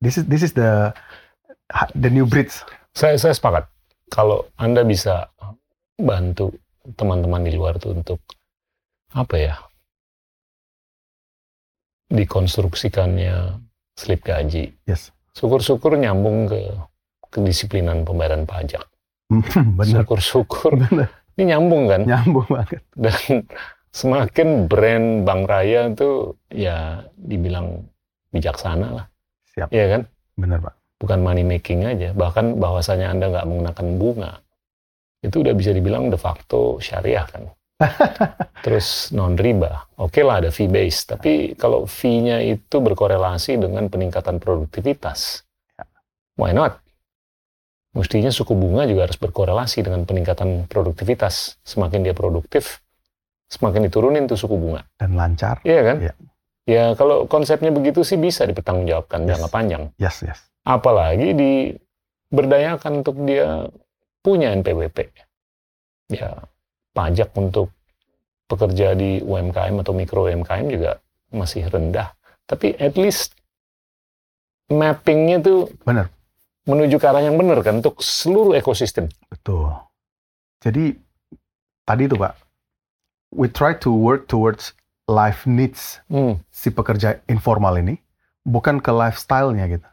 This is this is the the new bridge. Saya saya sepakat. Kalau Anda bisa bantu teman-teman di luar tuh untuk apa ya? Dikonstruksikannya slip gaji. Yes. Syukur-syukur nyambung ke kedisiplinan pembayaran pajak. Bener. Syukur-syukur Bener. ini nyambung kan? Nyambung banget. Dan semakin brand Bank Raya itu ya dibilang bijaksana lah. Siap. Iya kan? Bener Pak. Bukan money making aja, bahkan bahwasanya Anda nggak menggunakan bunga, itu udah bisa dibilang de facto syariah kan. Terus non riba, oke lah ada fee base, tapi kalau fee-nya itu berkorelasi dengan peningkatan produktivitas, Ya. why not? Mestinya suku bunga juga harus berkorelasi dengan peningkatan produktivitas. Semakin dia produktif, semakin diturunin tuh suku bunga. Dan lancar. Iya kan? Iya. Ya kalau konsepnya begitu sih bisa dipertanggungjawabkan Yes. jangka panjang Yes, yes. Apalagi diberdayakan untuk dia punya NPWP. Ya, pajak untuk pekerja di UMKM atau mikro UMKM juga masih rendah. Tapi at least mappingnya tuh Benar. menuju ke arah yang benar kan untuk seluruh ekosistem. Betul. Jadi tadi itu Pak, we try to work towards life needs Hmm, si pekerja informal ini, bukan ke lifestyle-nya gitu.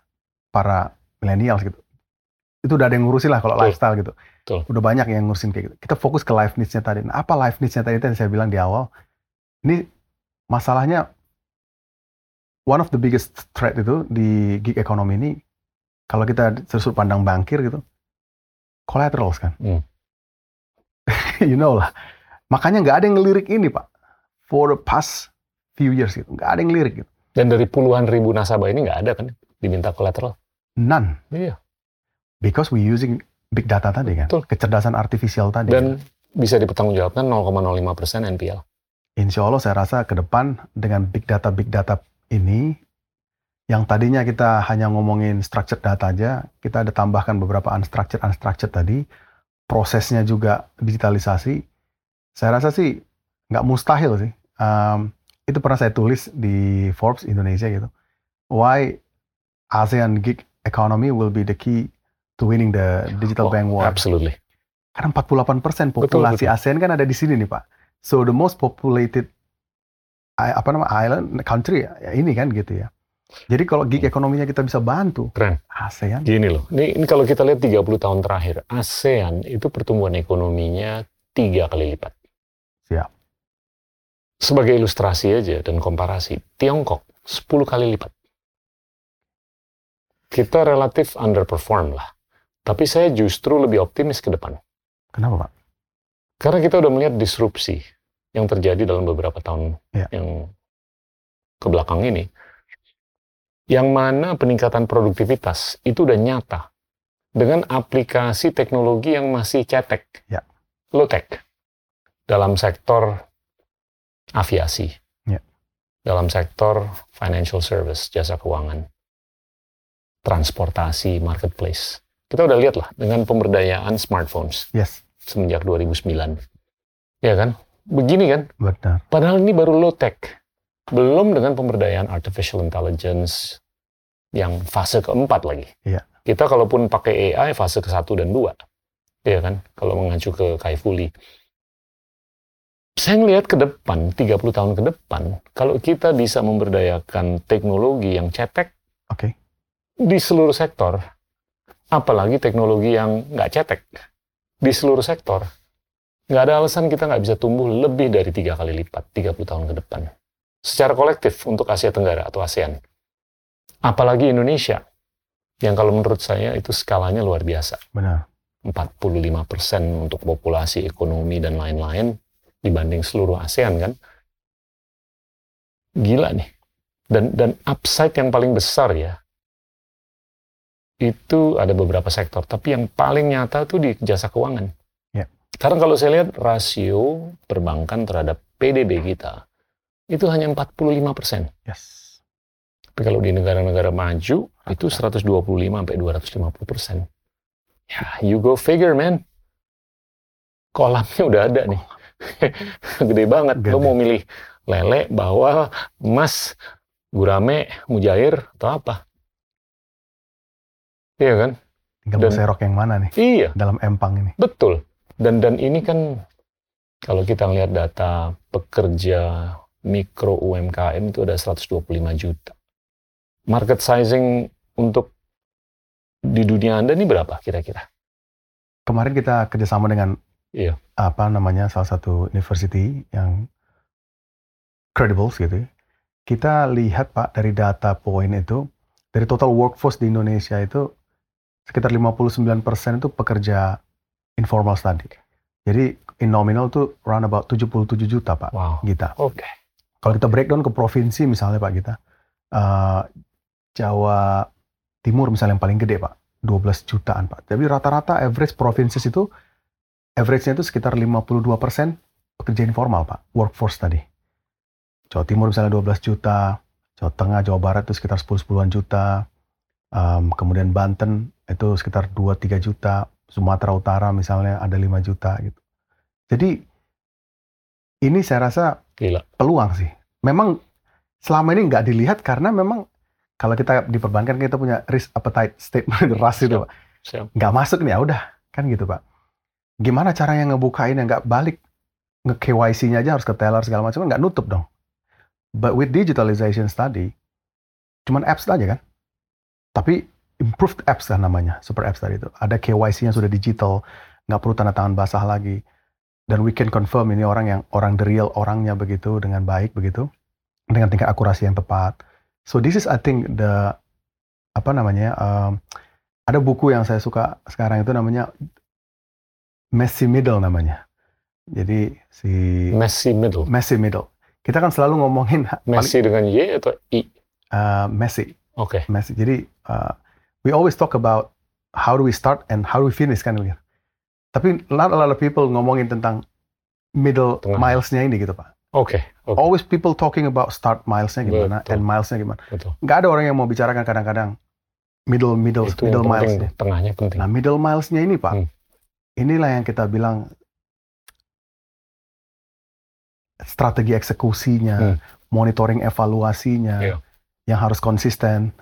Para millennials gitu. Itu udah ada yang ngurusin lah kalau Betul. lifestyle gitu. Betul. Udah banyak yang ngurusin kayak gitu. Kita fokus ke life needs-nya tadi. Nah, apa life needs-nya tadi itu yang saya bilang di awal? Ini masalahnya one of the biggest threat itu di gig economy ini kalau kita terus pandang bankir gitu collaterals kan Hmm. you know lah makanya nggak ada yang ngelirik ini pak for the past few years gitu nggak ada yang ngelirik gitu Dan dari puluhan ribu nasabah ini nggak ada kan diminta kolateral. None Iya. because we using big data tadi kan Betul. kecerdasan artifisial tadi Dan bisa dipertanggungjawabkan 0,05 persen NPL. Insya Allah saya rasa ke depan dengan big data big data ini yang tadinya kita hanya ngomongin structured data aja, kita ada tambahkan beberapa unstructured unstructured tadi, prosesnya juga digitalisasi. Saya rasa sih nggak mustahil sih. Um, itu pernah saya tulis di Forbes Indonesia gitu. Why ASEAN gig economy will be the key to winning the digital Oh, bank war. Absolutely. Karena 48% Betul, populasi betul. ASEAN kan ada di sini nih Pak. So the most populated apa nama island country ya, ya ini kan gitu ya. Jadi kalau gig ekonominya kita bisa bantu Keren. ASEAN Gini loh, ini, ini kalau kita lihat 30 tahun terakhir, ASEAN itu pertumbuhan ekonominya tiga kali lipat. Siap. Sebagai ilustrasi aja dan komparasi, Tiongkok 10 kali lipat. Kita relatif underperform lah. Tapi saya justru lebih optimis ke depan. kenapa Pak? Karena kita udah melihat disrupsi yang terjadi dalam beberapa tahun Ya. yang ke belakang ini. Yang mana peningkatan produktivitas itu udah nyata dengan aplikasi teknologi yang masih cetek, Ya. low tech, dalam sektor aviasi, Ya. dalam sektor financial service, jasa keuangan, transportasi, marketplace. Kita udah lihat lah dengan pemberdayaan smartphones Yes, semenjak 2009. Ya kan? Begini kan? benar. Padahal ini baru low tech. Belum dengan pemberdayaan artificial intelligence yang fase keempat lagi. Iya. Kita kalaupun pakai AI fase ke satu dan dua. Iya kan? Kalau mengacu ke Kaifuli. Saya ngelihat ke depan, 30 tahun ke depan, kalau kita bisa memberdayakan teknologi yang cetek Oke. Di seluruh sektor, apalagi teknologi yang nggak cetek di seluruh sektor, nggak ada alasan kita nggak bisa tumbuh lebih dari tiga kali lipat 30 tahun ke depan. Secara kolektif untuk Asia Tenggara atau ASEAN. Apalagi Indonesia, yang kalau menurut saya itu skalanya luar biasa. Benar. 45% untuk populasi, ekonomi, dan lain-lain dibanding seluruh ASEAN kan. Gila nih. Dan, dan upside yang paling besar ya, itu ada beberapa sektor. Tapi yang paling nyata tuh di jasa keuangan. Ya. Karena kalau saya lihat rasio perbankan terhadap PDB kita, itu hanya 45 persen. Yes. Tapi kalau di negara-negara maju, itu 125 sampai 250 persen. Ya, you go figure, man. Kolamnya udah ada nih. Gede banget. Gede. Lo mau milih lele, bawal, emas, gurame, mujair, atau apa? Iya kan? Tinggal Dan- serok yang mana nih Iya, dalam empang ini. betul. Dan dan ini kan kalau kita lihat data pekerja mikro UMKM itu ada 125 juta. Market sizing untuk di dunia Anda ini berapa kira-kira? Kemarin kita kerjasama dengan Iya. apa namanya salah satu university yang credible gitu. ya. Kita lihat Pak dari data poin itu dari total workforce di Indonesia itu sekitar 59% itu pekerja informal study. Jadi in nominal tuh round about 77 juta Pak Wow. Gita. Oke. Kalau kita breakdown ke provinsi misalnya Pak Gita, eh, Jawa Timur misalnya yang paling gede Pak, 12 jutaan Pak. Jadi rata-rata average provinces itu, average-nya itu sekitar 52% pekerja informal Pak, workforce tadi. Jawa Timur misalnya 12 juta, Jawa Tengah, Jawa Barat itu sekitar 10-10an juta, Em, kemudian Banten itu sekitar 2-3 juta, Sumatera Utara misalnya ada 5 juta gitu. Jadi ini saya rasa Gila. peluang sih. Memang selama ini nggak dilihat karena memang kalau kita di perbankan kita punya risk appetite statement RAS itu. Pak. Nggak masuk nih ya udah kan gitu Pak. Gimana caranya ngebukain yang nggak balik nge KYC-nya aja harus ke teller segala macam nggak nutup dong. But with digitalization study cuman apps aja kan. Tapi improved apps kan namanya, super apps tadi itu. Ada KYC-nya sudah digital, nggak perlu tanda tangan basah lagi. Dan we can confirm ini orang yang orang the real orangnya begitu dengan baik begitu dengan tingkat akurasi yang tepat. So this is I think the apa namanya um, ada buku yang saya suka sekarang itu namanya Messy Middle namanya. Jadi si Messi middle. Messy Middle. Kita kan selalu ngomongin paling- Messi dengan Y atau I? uh, messy, Oke. messy. Jadi uh, we always talk about how do we start and how do we finish kan gitu. Tapi not a lot of people ngomongin tentang middle Tengah. milesnya ini gitu pak. Oke. Oke. Always people talking about start milesnya gimana, Betul. end milesnya gimana. Betul. Nggak ada orang yang mau bicarakan kadang-kadang middle middle Itu middle penting. milesnya. Tengahnya penting. Nah middle milesnya ini pak, Hmm. inilah yang kita bilang strategi eksekusinya, Hmm. monitoring evaluasinya, Iya. yang harus konsisten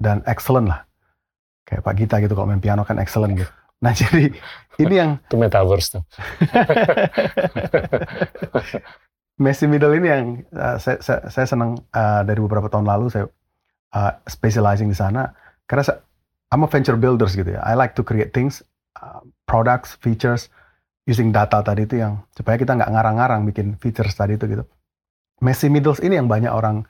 dan excellent lah. Kayak Pak Gita gitu kalau main piano kan excellent gitu. Nah jadi ini yang Itu metaverse tuh. Messi middle ini yang uh, saya, saya, saya senang uh, dari beberapa tahun lalu saya uh, specializing di sana karena saya, I'm a venture builders gitu ya. I like to create things, uh, products, features using data tadi itu yang supaya kita nggak ngarang-ngarang bikin features tadi itu gitu. Messi middles ini yang banyak orang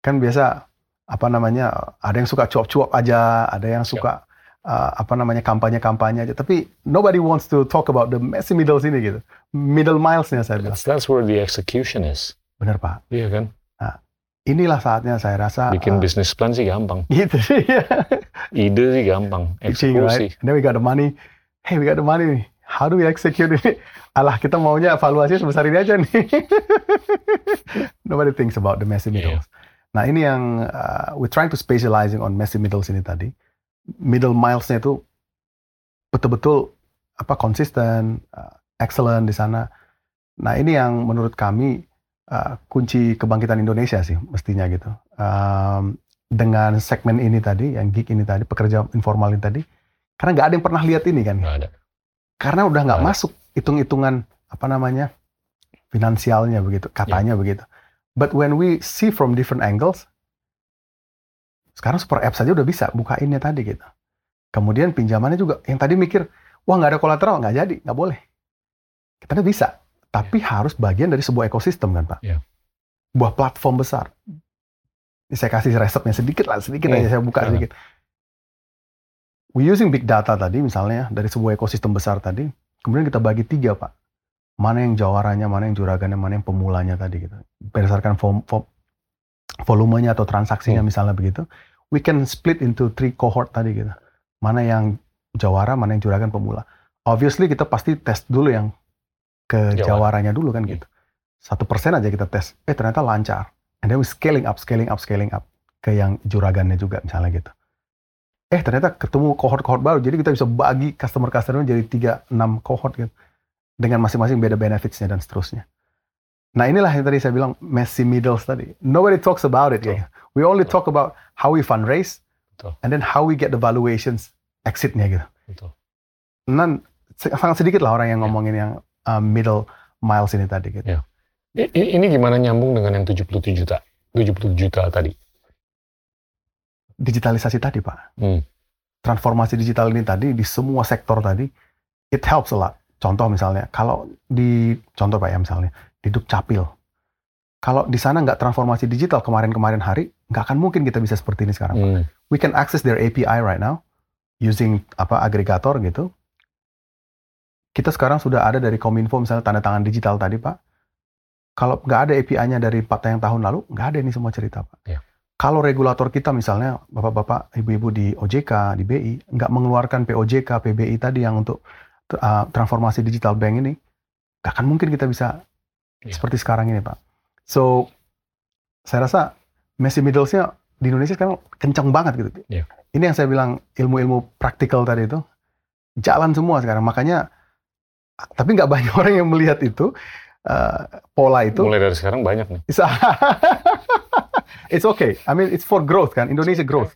kan biasa apa namanya ada yang suka cuap-cuap aja, ada yang suka uh, apa namanya kampanye-kampanye aja. Tapi nobody wants to talk about the messy middles ini gitu. Middle milesnya saya bilang. That's, that's where the execution is. Benar Pak. Iya kan? inilah saatnya saya rasa Bikin uh, business plan sih gampang. gitu ya. Ide sih gampang. Eksekusi. right? And then we got the money. Hey, we got the money nih. How do we execute ini? Alah, kita maunya evaluasi sebesar ini aja nih. Nobody thinks about the messy Iya. middles. Nah, ini yang uh, we're trying to specializing on messy middles ini tadi. Middle milesnya itu betul-betul apa konsisten, uh, excellent di sana. Nah, ini yang menurut kami uh, kunci kebangkitan Indonesia sih mestinya gitu. Um, dengan segmen ini tadi, yang gig ini tadi, pekerja informal ini tadi, karena nggak ada yang pernah lihat ini kan, Nggak ada. karena udah nggak masuk hitung-hitungan apa namanya finansialnya begitu, katanya begitu. But when we see from different angles, sekarang super app saja udah bisa bukainnya tadi gitu. Kemudian pinjamannya juga, yang tadi mikir, wah nggak ada kolateral, nggak jadi, nggak boleh. Kita bisa, tapi harus bagian dari sebuah ekosistem kan Pak. Iya. Sebuah platform besar. Ini saya kasih resepnya sedikit lah, sedikit Hmm. aja saya buka Hmm. sedikit. We using big data tadi misalnya dari sebuah ekosistem besar tadi, kemudian kita bagi tiga pak. Mana yang jawaranya, mana yang juragannya, mana yang pemulanya tadi gitu. Berdasarkan vo- vo- volumenya atau transaksinya Hmm. misalnya begitu, we can split into three cohort tadi gitu. Mana yang jawara, mana yang juragan pemula. Obviously kita pasti tes dulu yang ke Jawara. jawaranya dulu kan Hmm. gitu. Satu persen aja kita tes, eh ternyata lancar. And then we scaling up, scaling up, scaling up ke yang juragannya juga misalnya gitu. Eh ternyata ketemu cohort-cohort baru, jadi kita bisa bagi customer-customer jadi 3, 6 cohort gitu. Dengan masing-masing beda benefitsnya dan seterusnya. Nah inilah yang tadi saya bilang messy middles tadi. Nobody talks about it. Betul. Ya. We only talk about how we fundraise, Betul. and then how we get the valuations exitnya gitu. Betul. Dan sangat sedikit lah orang yang Ya. ngomongin yang uh, middle miles ini tadi gitu. I- Ini gimana nyambung dengan yang 77 juta? 70 juta tadi. Digitalisasi tadi pak. Hmm. Transformasi digital ini tadi di semua sektor tadi, it helps a lot. Contoh misalnya, kalau di contoh pak ya misalnya di Dukcapil, kalau di sana nggak transformasi digital kemarin-kemarin hari, nggak akan mungkin kita bisa seperti ini sekarang. Hmm. We can access their API right now using apa agregator gitu. Kita sekarang sudah ada dari Kominfo misalnya tanda tangan digital tadi pak. Kalau nggak ada API-nya dari empat yang tahun lalu, nggak ada ini semua cerita pak. Ya. Kalau regulator kita misalnya bapak-bapak, ibu-ibu di OJK, di BI nggak mengeluarkan POJK, PBI tadi yang untuk uh, transformasi digital bank ini, nggak akan mungkin kita bisa Ya. seperti sekarang ini pak. So saya rasa Messi middlesnya di Indonesia sekarang kencang banget gitu. Ya. Ini yang saya bilang ilmu-ilmu praktikal tadi itu jalan semua sekarang. Makanya tapi nggak banyak orang yang melihat itu uh, pola itu. Mulai dari sekarang banyak nih. It's, it's okay. I mean it's for growth kan. Indonesia growth.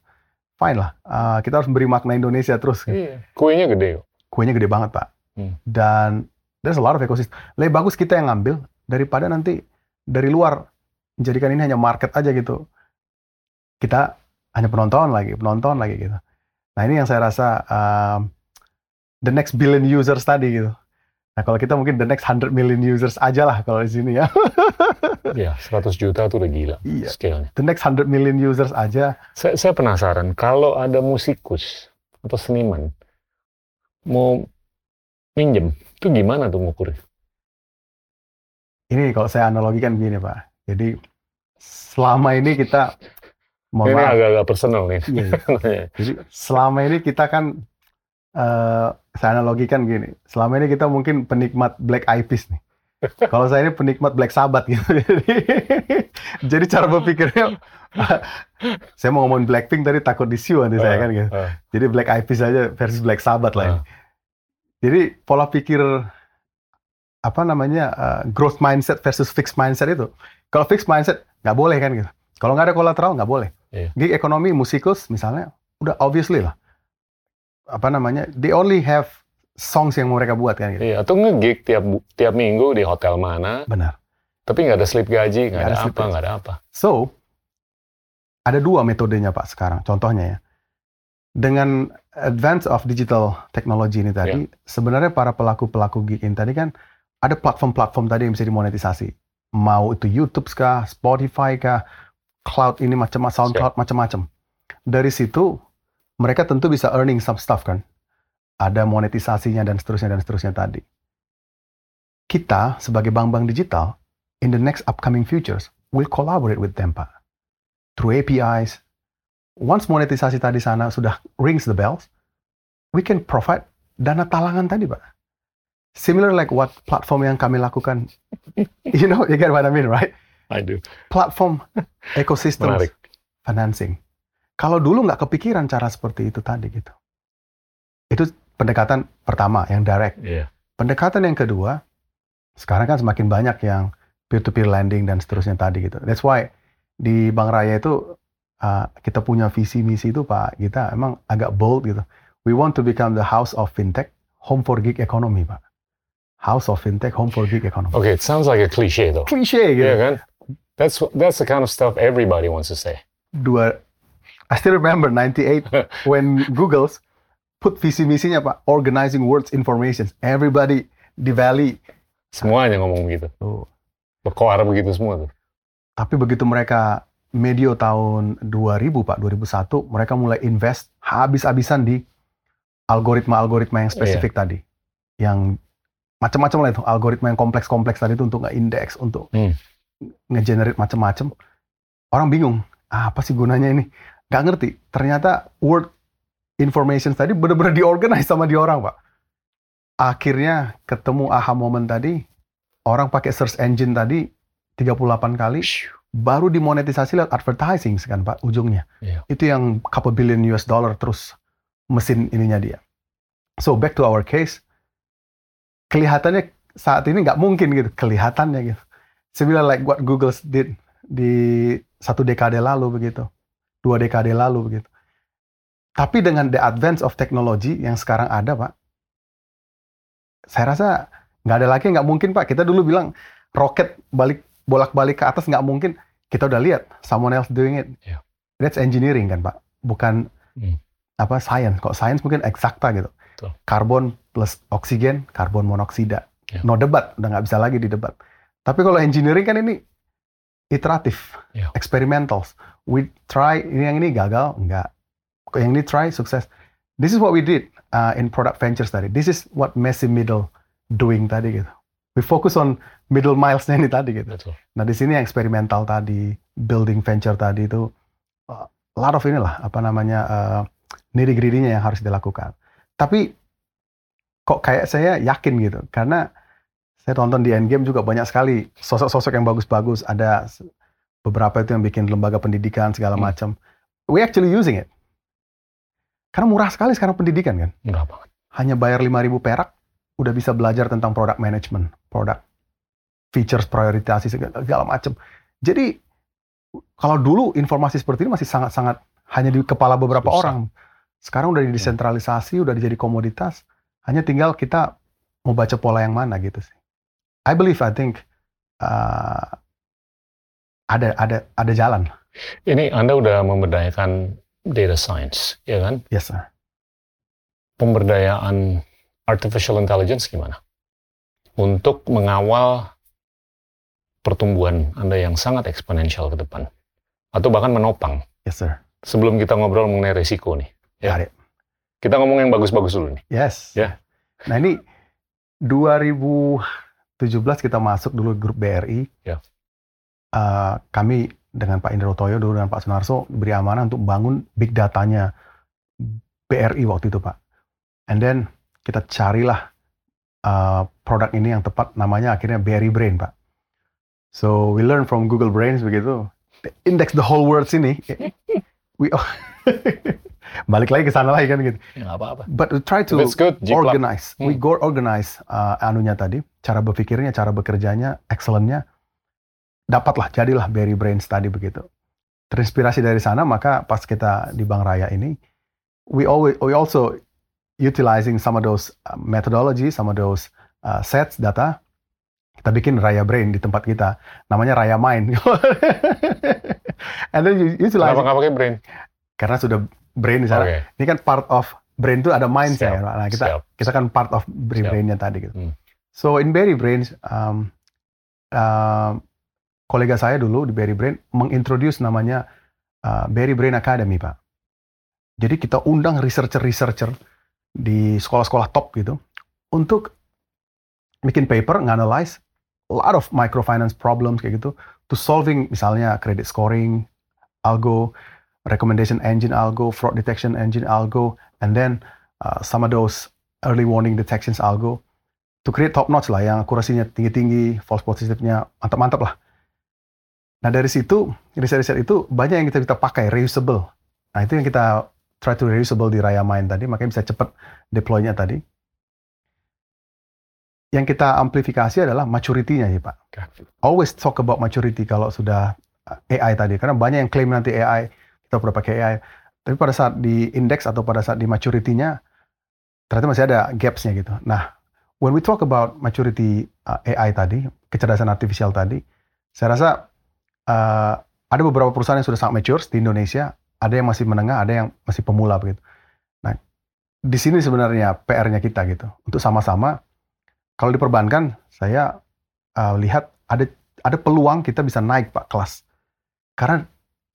Fine lah. Uh, kita harus beri makna Indonesia terus. Iya. Kuenya gede kok. Kuenya gede banget pak. Hmm. Dan there's a lot of ecosystem. Lebih bagus kita yang ngambil daripada nanti dari luar menjadikan ini hanya market aja gitu. Kita hanya penonton lagi, penonton lagi gitu. Nah ini yang saya rasa um, the next billion users tadi gitu. Nah kalau kita mungkin the next 100 million users aja lah kalau di sini ya. Iya, 100 juta tuh udah gila Iya. scale-nya. The next 100 million users aja. Saya, saya penasaran, kalau ada musikus atau seniman mau minjem, itu gimana tuh ngukurnya? Ini kalau saya analogikan begini Pak. Jadi selama ini kita mohon Ini agak-agak personal nih. Iya, iya. Jadi selama ini kita kan eh saya analogikan gini. Selama ini kita mungkin penikmat Black Eyed Peas nih. Kalau saya ini penikmat Black Sabbath gitu. Jadi, jadi cara berpikirnya saya mau ngomongin Blackpink tadi takut disiu nanti saya kan gitu. Ah, Jadi Black Eyed Peas aja versus Black Sabbath lah. ini. ah. Jadi pola pikir apa namanya eh, growth mindset versus fixed mindset itu. Kalau fixed mindset nggak boleh kan gitu. Kalau nggak ada kolateral nggak boleh. Iya. Di ekonomi musikus misalnya udah obviously lah. Apa namanya? They only have songs yang mereka buat kan gitu. Iya, atau nge-gig tiap tiap minggu di hotel mana, Benar. tapi nggak ada slip gaji, nggak ada, ada apa, nggak ada apa. So ada dua metodenya Pak sekarang. Contohnya ya. Dengan advance of digital technology ini tadi, sebenarnya para pelaku-pelaku gig ini tadi kan ada platform-platform tadi yang bisa dimonetisasi. Mau itu YouTube kah, Spotify kah, cloud ini macam SoundCloud macam-macam. Dari situ mereka tentu bisa earning some stuff kan. Ada monetisasinya dan seterusnya dan seterusnya tadi. Kita sebagai bank-bank digital in the next upcoming futures will collaborate with them Pak. Through APIs. Once monetisasi tadi sana sudah rings the bells, we can provide dana talangan tadi Pak. Similar like what platform yang kami lakukan. you know, you get what I mean, right? I do. Platform ecosystem financing. Kalau dulu nggak kepikiran cara seperti itu tadi gitu. Itu pendekatan pertama yang direct. Iya. Pendekatan yang kedua, sekarang kan semakin banyak yang peer-to-peer lending dan seterusnya tadi gitu. That's why di Bank Raya itu uh, kita punya visi misi itu Pak, kita emang agak bold gitu. We want to become the house of fintech, home for gig economy Pak. House of fintech, home for gig economy. Okay, it sounds like a cliche though. Cliche gitu. Iya kan? That's that's the kind of stuff everybody wants to say. Dua, I still remember 98 when Google's put visi misinya Pak, organizing world's information. Everybody di Valley. Semuanya ngomong begitu. Tuh. Berkoar begitu semua tuh. Tapi begitu mereka medio tahun 2000 Pak, 2001 mereka mulai invest habis-habisan di algoritma-algoritma yang spesifik yeah. tadi. Yang macam-macam lah itu, algoritma yang kompleks-kompleks tadi itu untuk nge-index, untuk hmm. nge-generate macam-macam. Orang bingung, ah, apa sih gunanya ini? Gak ngerti. Ternyata word information tadi benar-benar diorganize sama di orang, Pak. Akhirnya ketemu aha moment tadi, orang pakai search engine tadi 38 kali, baru dimonetisasi lewat advertising kan Pak ujungnya. Yeah. Itu yang couple billion US dollar terus mesin ininya dia. So back to our case, kelihatannya saat ini nggak mungkin gitu, kelihatannya gitu. Similar like what Google did di satu dekade lalu begitu, dua dekade lalu begitu. Tapi dengan the advance of technology yang sekarang ada Pak, saya rasa nggak ada lagi nggak mungkin Pak. Kita dulu bilang roket balik bolak-balik ke atas nggak mungkin. Kita udah lihat someone else doing it. Yeah. That's engineering kan Pak, bukan hmm. apa science. Kok science mungkin eksakta gitu. Betul. Karbon plus oksigen, karbon monoksida. Yeah. No debat, udah nggak bisa lagi di debat. Tapi kalau engineering kan ini iteratif, yeah. experimental. We try ini yang ini gagal, enggak. Yang ini try sukses. This is what we did uh, in product ventures tadi. This is what Messi Middle doing tadi gitu. We focus on middle milesnya ini tadi gitu. Betul. Nah di sini yang eksperimental tadi, building venture tadi itu uh, lot of inilah apa namanya uh, nitty gritty-nya yang harus dilakukan. Tapi kok kayak saya yakin gitu karena saya tonton di Endgame juga banyak sekali sosok-sosok yang bagus-bagus. Ada beberapa itu yang bikin lembaga pendidikan segala hmm. macam. We actually using it. Karena murah sekali sekarang pendidikan kan. Murah banget. Hanya bayar 5000 perak udah bisa belajar tentang product management, product features prioritasi segala, segala macam. Jadi kalau dulu informasi seperti ini masih sangat-sangat hanya di kepala beberapa orang. Sekarang udah didesentralisasi, udah jadi komoditas. Hanya tinggal kita mau baca pola yang mana gitu sih. I believe, I think uh, ada ada ada jalan. Ini Anda udah memberdayakan data science, ya kan? Yes, sir. Pemberdayaan artificial intelligence gimana? Untuk mengawal pertumbuhan Anda yang sangat eksponensial ke depan. Atau bahkan menopang. Yes, sir. Sebelum kita ngobrol mengenai resiko nih. Ya. ya. Kita ngomong yang bagus-bagus dulu nih. Yes. Ya. Nah ini 2017 kita masuk dulu grup BRI. Ya. Uh, kami dengan Pak Indro Toyo dulu dengan Pak Sunarso beri amanah untuk bangun big datanya BRI waktu itu Pak. And then kita carilah uh, produk ini yang tepat namanya akhirnya BRI Brain Pak. So we learn from Google Brains begitu. Index the whole world sini. we balik lagi ke sana lagi kan gitu. Ya, apa-apa. But we try to good, organize. Hmm. We go organize uh, anunya tadi, cara berpikirnya, cara bekerjanya, excellentnya. Dapatlah, jadilah Berry Brains tadi begitu. Terinspirasi dari sana, maka pas kita di Bank Raya ini, we always we also utilizing some of those uh, methodology, some of those uh, sets data kita bikin Raya Brain di tempat kita. Namanya Raya Mind. And then you utilize. Kenapa nggak pakai brain? Karena sudah brain di sana. Okay. Ini kan part of brain itu ada mind saya. Nah, kita kita kan part of brain brainnya tadi gitu. Hmm. So in Berry Brains, um, uh, kolega saya dulu di Berry Brain mengintroduce namanya uh, Berry Brain Academy, Pak. Jadi kita undang researcher-researcher di sekolah-sekolah top gitu untuk bikin paper, nganalize a lot of microfinance problems kayak gitu to solving misalnya credit scoring algo recommendation engine algo fraud detection engine algo and then uh, some of those early warning detections algo to create top notch lah yang akurasinya tinggi-tinggi false positifnya mantap-mantap lah nah dari situ riset-riset itu banyak yang kita bisa pakai reusable nah itu yang kita try to reusable di Raya Main tadi makanya bisa cepat deploy-nya tadi yang kita amplifikasi adalah maturity-nya ya Pak. Always talk about maturity kalau sudah uh, AI tadi. Karena banyak yang klaim nanti AI, kita udah pakai AI. Tapi pada saat di index atau pada saat di maturity-nya, ternyata masih ada gaps-nya gitu. Nah, when we talk about maturity uh, AI tadi, kecerdasan artificial tadi, saya rasa uh, ada beberapa perusahaan yang sudah sangat mature di Indonesia, ada yang masih menengah, ada yang masih pemula begitu. Nah, di sini sebenarnya PR-nya kita gitu, untuk sama-sama kalau di perbankan, saya uh, lihat ada ada peluang kita bisa naik pak kelas. Karena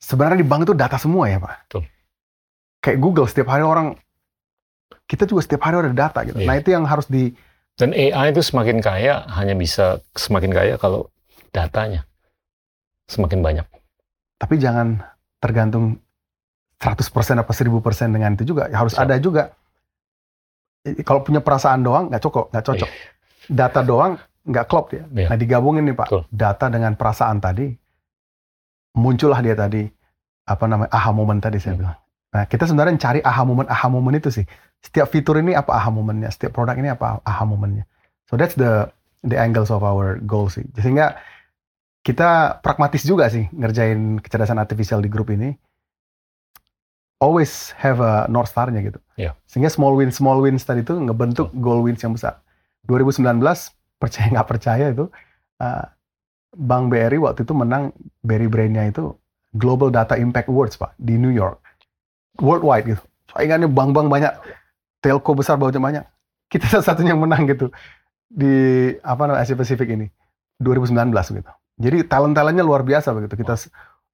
sebenarnya di bank itu data semua ya Pak. Betul. Kayak Google setiap hari orang kita juga setiap hari ada data gitu. Iya. Nah itu yang harus di Dan AI itu semakin kaya hanya bisa semakin kaya kalau datanya semakin banyak. tapi jangan tergantung 100% apa 1000% dengan itu juga. Harus Betul. ada juga. Kalau punya perasaan doang nggak cocok, nggak cocok. Data doang nggak klop ya. Iya. Nah digabungin nih Pak, Betul. data dengan perasaan tadi, muncullah dia tadi apa namanya aha moment tadi saya Hmm. bilang. Nah kita sebenarnya cari aha moment aha moment itu sih. Setiap fitur ini apa aha momennya, setiap produk ini apa aha momennya. So that's the the angles of our goal sih. Sehingga kita pragmatis juga sih ngerjain kecerdasan artificial di grup ini. Always have a north star-nya gitu. Iya. Sehingga small wins small wins tadi itu ngebentuk goal wins yang besar. 2019 percaya nggak percaya itu uh, Bank BRI waktu itu menang BRI Brain-nya itu Global Data Impact Awards pak di New York worldwide gitu saingannya bank-bank banyak telco besar banyak banyak kita satu-satunya yang menang gitu di apa namanya Asia Pasifik ini 2019 gitu jadi talent-talentnya luar biasa begitu. Kita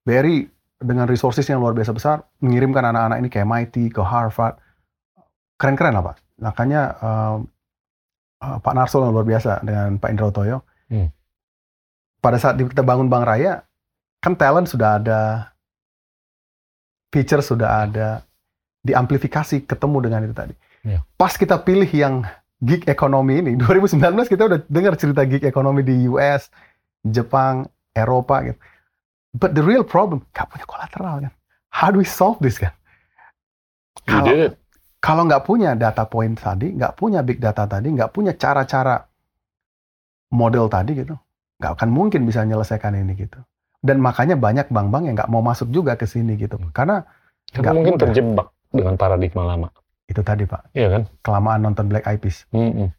BRI dengan resources yang luar biasa besar mengirimkan anak-anak ini ke MIT ke Harvard. Keren-keren lah pak. Makanya um, uh, Pak Narso yang luar biasa dengan Pak Indra Toyo Hmm. pada saat kita bangun Bank Raya kan talent sudah ada feature sudah ada diamplifikasi ketemu dengan itu tadi. Iya. pas kita pilih yang gig ekonomi ini 2019 kita udah dengar cerita gig ekonomi di US Jepang Eropa gitu but the real problem gak punya kolateral kan how do we solve this kan Kalau- kalau nggak punya data point tadi, nggak punya big data tadi, nggak punya cara-cara model tadi gitu, nggak akan mungkin bisa menyelesaikan ini gitu. Dan makanya banyak bank-bank yang nggak mau masuk juga ke sini gitu, karena Karena nggak mungkin mudah. terjebak dengan paradigma lama. itu tadi pak, Iya kan? kelamaan nonton Black Eyed Peas, Mm-mm.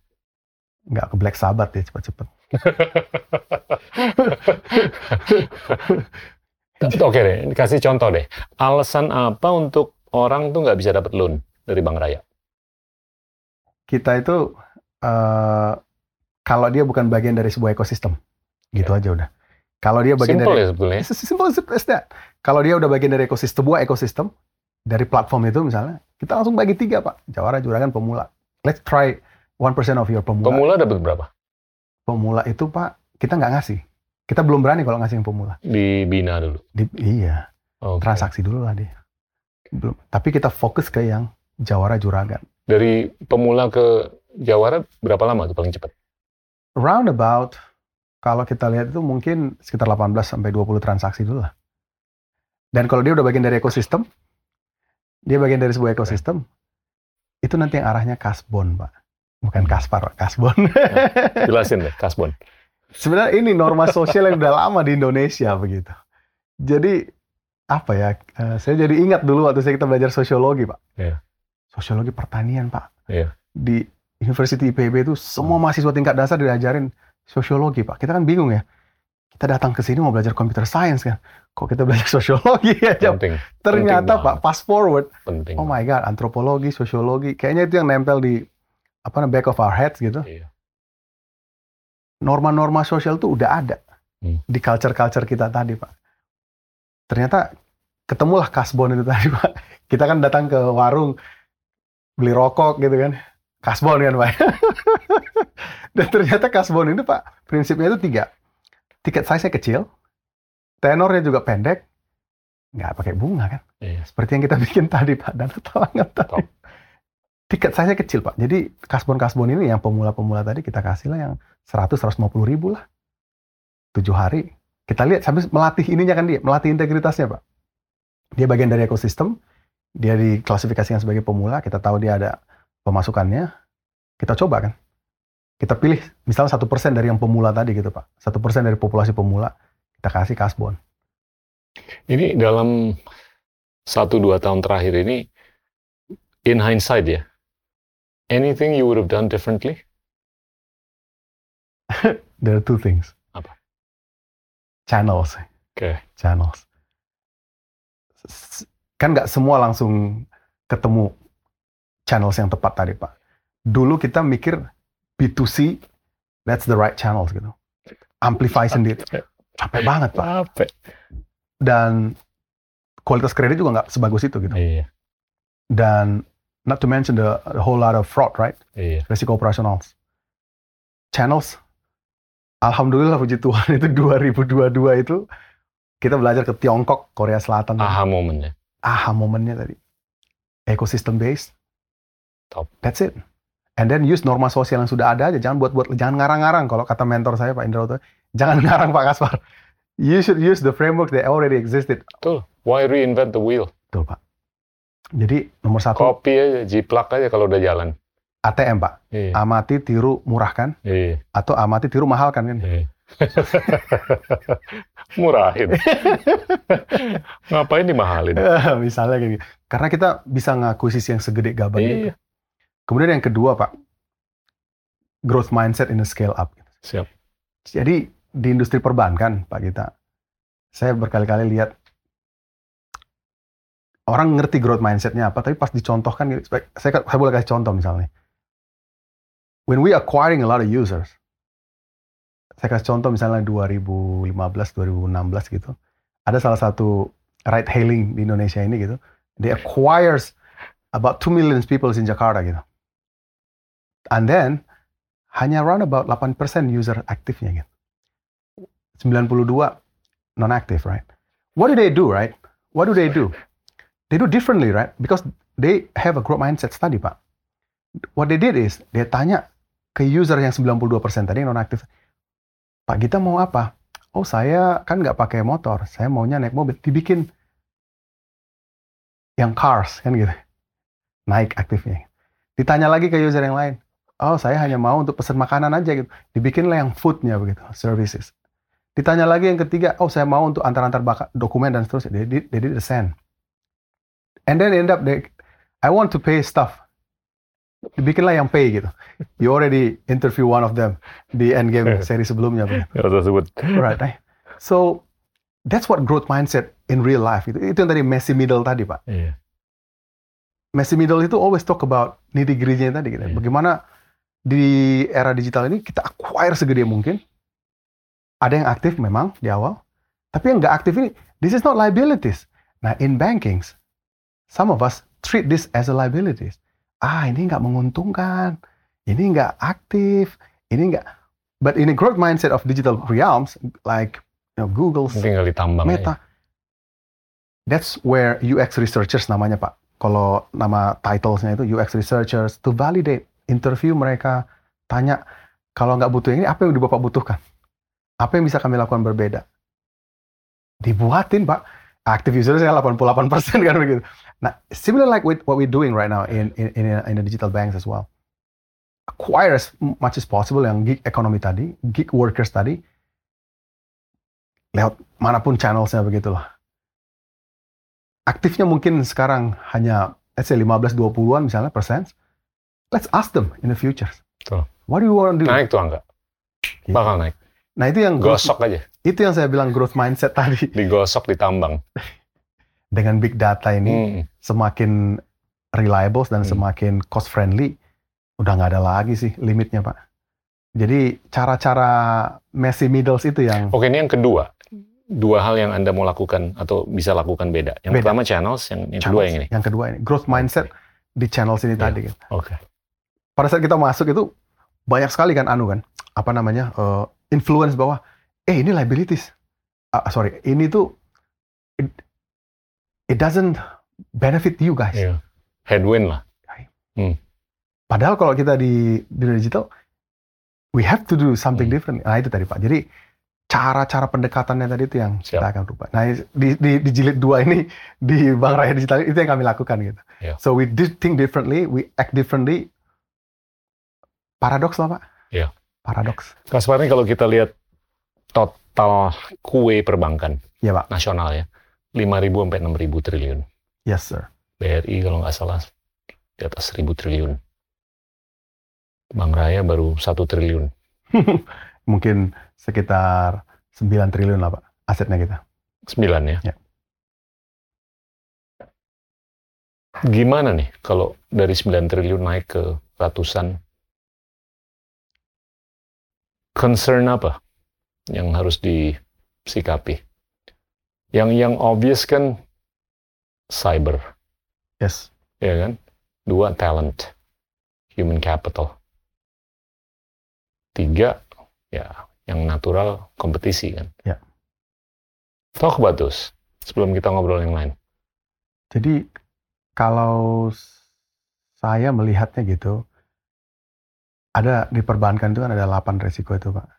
nggak ke Black Sabbath ya cepet-cepet. Oke deh, kasih contoh deh. Alasan apa untuk orang tuh nggak bisa dapat loan dari Bank Raya? Kita itu eh, kalau dia bukan bagian dari sebuah ekosistem, gitu aja udah. Kalau dia bagian Simple dari ya sebetulnya. Simple as that. Kalau dia udah bagian dari ekosistem, sebuah ekosistem dari platform itu misalnya, kita langsung bagi tiga pak, jawara, juragan, pemula. Let's try 1% of your pemula. Pemula dapat berapa? Pemula itu pak, kita nggak ngasih. Kita belum berani kalau ngasih yang pemula. Dibina dulu. Di, iya, Oke. transaksi dulu lah dia. Belum. Tapi kita fokus ke yang jawara, juragan. Dari pemula ke Jawara berapa lama tuh paling cepat? Roundabout, kalau kita lihat itu mungkin sekitar 18 sampai 20 transaksi dulu lah. Dan kalau dia udah bagian dari ekosistem, dia bagian dari sebuah ekosistem, itu nanti yang arahnya kasbon, Pak. Bukan kaspar, Pak, kasbon. Jelasin deh, Kasbon. Sebenarnya ini norma sosial yang udah lama di Indonesia begitu. Jadi apa ya? eh, saya jadi ingat dulu waktu saya kita belajar sosiologi, Pak. Iya. Sosiologi pertanian, Pak. Iya. Di University IPB itu semua mahasiswa tingkat dasar diajarin sosiologi, Pak. Kita kan bingung ya. Kita datang ke sini mau belajar computer science kan. Kok kita belajar sosiologi aja? Penting, Ternyata, penting Pak, fast forward. penting. Oh my God, antropologi, sosiologi. Kayaknya itu yang nempel di apa namanya back of our heads gitu. Iya. norma-norma sosial tuh udah ada Hmm. di culture-culture kita tadi, Pak. Ternyata ketemulah kasbon itu tadi, Pak. Kita kan datang ke warung beli rokok gitu kan. Kasbon kan, Pak. Dan ternyata kasbon itu, Pak, prinsipnya itu tiga. Tiket size-nya kecil, tenornya juga pendek, nggak pakai bunga kan. Iya. Seperti yang kita bikin tadi, Pak. Dan talangan tadi. Top. Tiket size-nya kecil, Pak. Jadi kasbon-kasbon ini yang pemula-pemula tadi kita kasih lah yang 100-150 ribu lah. Tujuh hari. Kita lihat sampai melatih ininya kan dia, melatih integritasnya Pak. Dia bagian dari ekosistem, dia diklasifikasikan sebagai pemula, kita tahu dia ada pemasukannya, kita coba kan. Kita pilih misalnya satu persen dari yang pemula tadi gitu Pak. Satu persen dari populasi pemula, kita kasih kasbon. Ini dalam satu dua tahun terakhir ini, in hindsight ya, anything you would have done differently? There are two things. Apa? Channels. Oke. Channels. Kan nggak semua langsung ketemu channels yang tepat tadi, Pak. Dulu kita mikir B2C, that's the right channels gitu. Amplify sendiri. Capek banget, Pak. Capek. Dan kualitas kredit juga nggak sebagus itu gitu. Iya. Dan not to mention the, the whole lot of fraud, right? Iya. Resiko operasional. Channels, alhamdulillah puji Tuhan itu 2022 itu kita belajar ke Tiongkok, Korea Selatan. Aha momennya. Aha momennya tadi. Ecosystem based. Top. That's it. And then use norma sosial yang sudah ada aja. Jangan buat-buat, jangan ngarang-ngarang. Kalau kata mentor saya Pak Indra jangan ngarang Pak Kaspar. You should use the framework that already existed. Betul. Why reinvent the wheel? Betul Pak. Jadi nomor satu Kopi aja, jiplak aja kalau udah jalan. ATM Pak. Iya. Amati, tiru, murahkan. Iya. Atau amati, tiru, mahalkan kan. Iya. Murahin. Ngapain dimahalin? Misalnya kayak gitu. Karena kita bisa ngakuisisi yang segede gaban itu. Iya. Kemudian yang kedua Pak, growth mindset in a scale up. Siap. Jadi di industri perbankan Pak Gita, saya berkali-kali lihat orang ngerti growth mindsetnya apa, tapi pas dicontohkan, saya, saya boleh kasih contoh misalnya. When we acquiring a lot of users, saya kasih contoh misalnya 2015, 2016 gitu, ada salah satu ride hailing di Indonesia ini gitu, they acquires about 2 million people in Jakarta gitu. And then, hanya around about 8% user aktifnya gitu. 92 non-active, right? What do they do, right? What do they do? They do differently, right? Because they have a growth mindset study, Pak. What they did is, dia tanya ke user yang 92% tadi yang non-aktif, Pak kita mau apa? Oh saya kan nggak pakai motor, saya maunya naik mobil. Dibikin yang cars, kan gitu. Naik aktifnya. Ditanya lagi ke user yang lain, oh saya hanya mau untuk pesan makanan aja gitu. Dibikinlah yang foodnya begitu, services. Ditanya lagi yang ketiga, oh saya mau untuk antar-antar dokumen dan seterusnya. Did the same. And then end up, they, I want to pay stuff. Dibikinlah yang pay gitu. You already interview one of them di Endgame seri sebelumnya. Ya, tersebut. Right, right. So, that's what growth mindset in real life. Itu, itu yang tadi messy middle tadi, Pak. Iya. Messy middle itu always talk about nitty gritty tadi. Gitu. Iya. Bagaimana di era digital ini kita acquire segede mungkin, ada yang aktif memang di awal, tapi yang nggak aktif ini, this is not liabilities. Nah, in banking, some of us treat this as a liabilities. Ah, ini nggak menguntungkan, ini nggak aktif, ini nggak. But in a growth mindset of digital realms, like you know, Google, Meta, aja. that's where UX researchers namanya Pak. Kalau nama titlesnya itu UX researchers to validate, interview mereka, tanya kalau nggak butuh ini apa yang Bapak butuhkan? Apa yang bisa kami lakukan berbeda? Dibuatin, Pak. Active user saya 88% kan begitu. Nah, similar like with what we're doing right now in in in, in the digital banks as well. Acquire as much as possible yang gig economy tadi, gig workers tadi, lewat mana pun channelsnya begitulah. Aktifnya mungkin sekarang hanya let's say 15-20an misalnya persen. Let's ask them in the future. Betul. What do you want to do? Naik tuh angka. Bakal naik. Nah itu yang Gosok aja. Itu yang saya bilang growth mindset tadi. Digosok, ditambang. Dengan big data ini Hmm. semakin reliable dan Hmm. semakin cost friendly, udah nggak ada lagi sih limitnya pak. Jadi cara-cara messy middles itu yang Oke, ini yang kedua. Dua hal yang Anda mau lakukan atau bisa lakukan beda. Yang Beda. pertama channels, yang, yang kedua channels. yang ini. Yang kedua ini growth mindset di channel sini Iya. tadi. kan. Oke. Pada saat kita masuk itu banyak sekali kan anu kan apa namanya eh, influence bahwa eh ini liabilities. Ah, sorry ini tuh it, it doesn't benefit you guys. Iya. Headwind lah. Padahal kalau kita di di digital, we have to do something Hmm. different. Nah itu tadi Pak. Jadi cara-cara pendekatannya tadi itu yang Siap. kita akan rubah. Nah di, di, di jilid dua ini di Bank Raya Digital itu yang kami lakukan gitu. Iya. So we did think differently, we act differently. Paradoks lah Pak. Iya. Paradoks. Kaspar ini kalau kita lihat total kue perbankan Iya Pak. nasional ya, 5.000 sampai 6.000 triliun. Yes sir. BRI kalau nggak salah di atas 1.000 triliun. Bank Raya baru 1 triliun. Mungkin sekitar 9 triliun lah Pak asetnya kita. 9 ya. Ya. Gimana nih kalau dari 9 triliun naik ke ratusan? Concern apa yang harus disikapi? Yang yang obvious kan cyber, Yes. ya kan? Dua, talent, human capital. Tiga, ya yang natural kompetisi kan. Ya. Talk about those sebelum kita ngobrol yang lain. Jadi kalau saya melihatnya gitu, ada di perbankan itu kan ada 8 resiko itu Pak.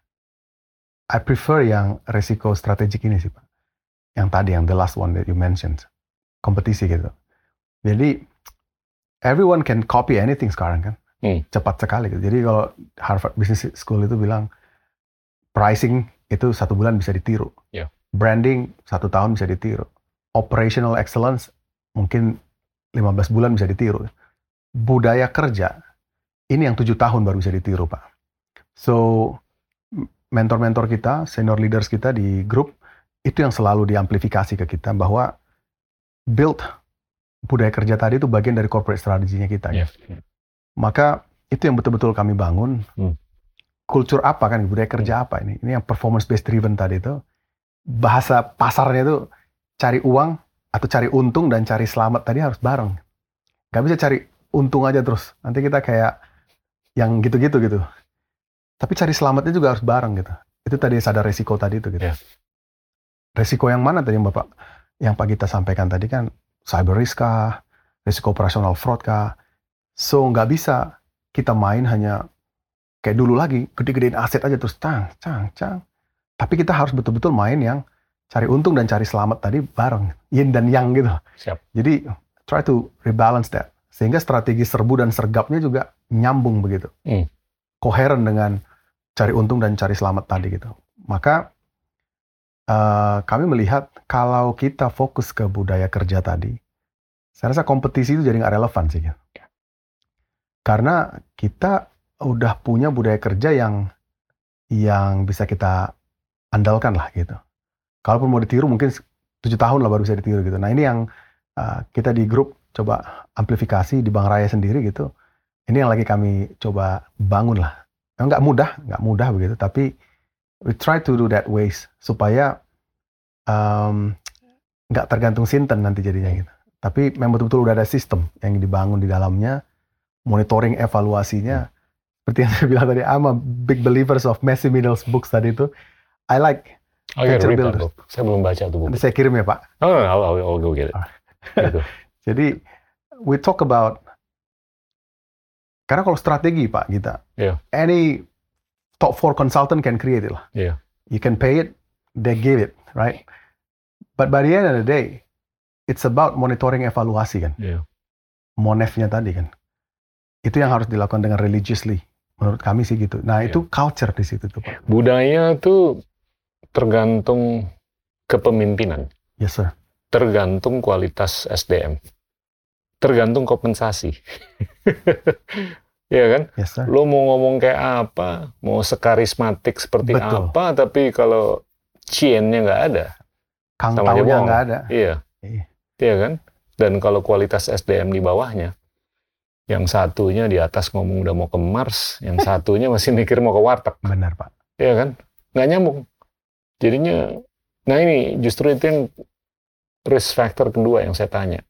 I prefer yang resiko strategik ini sih Pak. Yang tadi, yang the last one that you mentioned. Kompetisi gitu. Jadi everyone can copy anything sekarang kan. Hmm. Cepat sekali gitu. Jadi kalau Harvard Business School itu bilang pricing itu satu bulan bisa ditiru. Ya. Branding satu tahun bisa ditiru. Operational excellence mungkin 15 bulan bisa ditiru. Budaya kerja ini yang tujuh tahun baru bisa ditiru pak. So mentor-mentor kita, senior leaders kita di grup itu yang selalu diamplifikasi ke kita bahwa build budaya kerja tadi itu bagian dari corporate strateginya kita. Ya. Maka itu yang betul-betul kami bangun. Hmm. Kultur apa kan budaya kerja apa ini? Ini yang performance based driven tadi itu bahasa pasarnya itu cari uang atau cari untung dan cari selamat tadi harus bareng. Gak bisa cari untung aja terus. Nanti kita kayak yang gitu-gitu gitu. Tapi cari selamatnya juga harus bareng gitu. Itu tadi sadar resiko tadi itu gitu. Ya. Resiko yang mana tadi yang Bapak yang Pak Gita sampaikan tadi kan cyber risk kah, resiko operasional fraud kah. So nggak bisa kita main hanya kayak dulu lagi, gede-gedein aset aja terus cang, cang, cang. Tapi kita harus betul-betul main yang cari untung dan cari selamat tadi bareng, yin dan yang gitu. Siap. Jadi try to rebalance that sehingga strategi serbu dan sergapnya juga nyambung begitu, Hmm. koheren dengan cari untung dan cari selamat tadi gitu. Maka eh, kami melihat kalau kita fokus ke budaya kerja tadi, saya rasa kompetisi itu jadi nggak relevan sih. gitu. Karena kita udah punya budaya kerja yang yang bisa kita andalkan lah gitu. Kalaupun mau ditiru mungkin tujuh tahun lah baru bisa ditiru gitu. Nah ini yang uh, kita di grup coba amplifikasi di Bang Raya sendiri gitu. Ini yang lagi kami coba bangun lah. Memang nggak mudah, nggak mudah begitu. Tapi we try to do that ways supaya um, nggak tergantung Sinten nanti jadinya gitu. Tapi memang betul-betul udah ada sistem yang dibangun di dalamnya, monitoring evaluasinya. Seperti yang saya bilang tadi, I'm a big believers of Messi Middles books tadi itu. I like Oh, yeah, read that book. Saya belum baca tuh buku. Nanti saya kirim ya Pak. No, no, no, I'll, I'll, I'll go get it. Gitu. Jadi we talk about karena kalau strategi Pak kita, Iya. any top four consultant can create it lah. Iya. You can pay it, they give it, right? But by the end of the day, it's about monitoring evaluasi kan, Iya. monefnya tadi kan. Itu yang harus dilakukan dengan religiously. Menurut kami sih gitu. Nah Iya. itu culture di situ tuh Pak. Budaya tuh tergantung kepemimpinan, Yes sir. tergantung kualitas SDM, tergantung kompensasi. Iya kan? Yes sir. Lo mau ngomong kayak apa, mau sekarismatik seperti Betul. apa, tapi kalau ciennya nggak ada, Kang sama aja nggak ada. iya, Iya. iya kan? Dan kalau kualitas SDM di bawahnya, yang satunya di atas ngomong udah mau ke Mars, yang satunya masih mikir mau ke warteg. Benar Pak. Iya kan? Nggak nyambung. Jadinya, nah ini justru itu yang risk factor kedua yang saya tanya.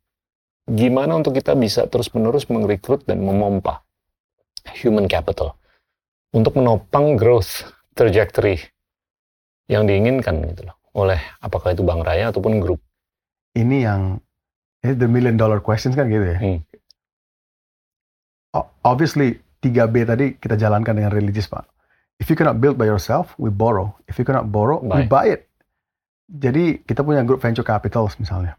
Gimana untuk kita bisa terus-menerus merekrut dan memompa human capital untuk menopang growth trajectory yang diinginkan gitu loh oleh apakah itu bank raya ataupun grup. ini yang ini the million dollar questions kan gitu ya. Hmm. Obviously 3B tadi kita jalankan dengan religius Pak. If you cannot build by yourself, we borrow. If you cannot borrow, we Buy. buy it. Jadi kita punya grup venture capitals misalnya.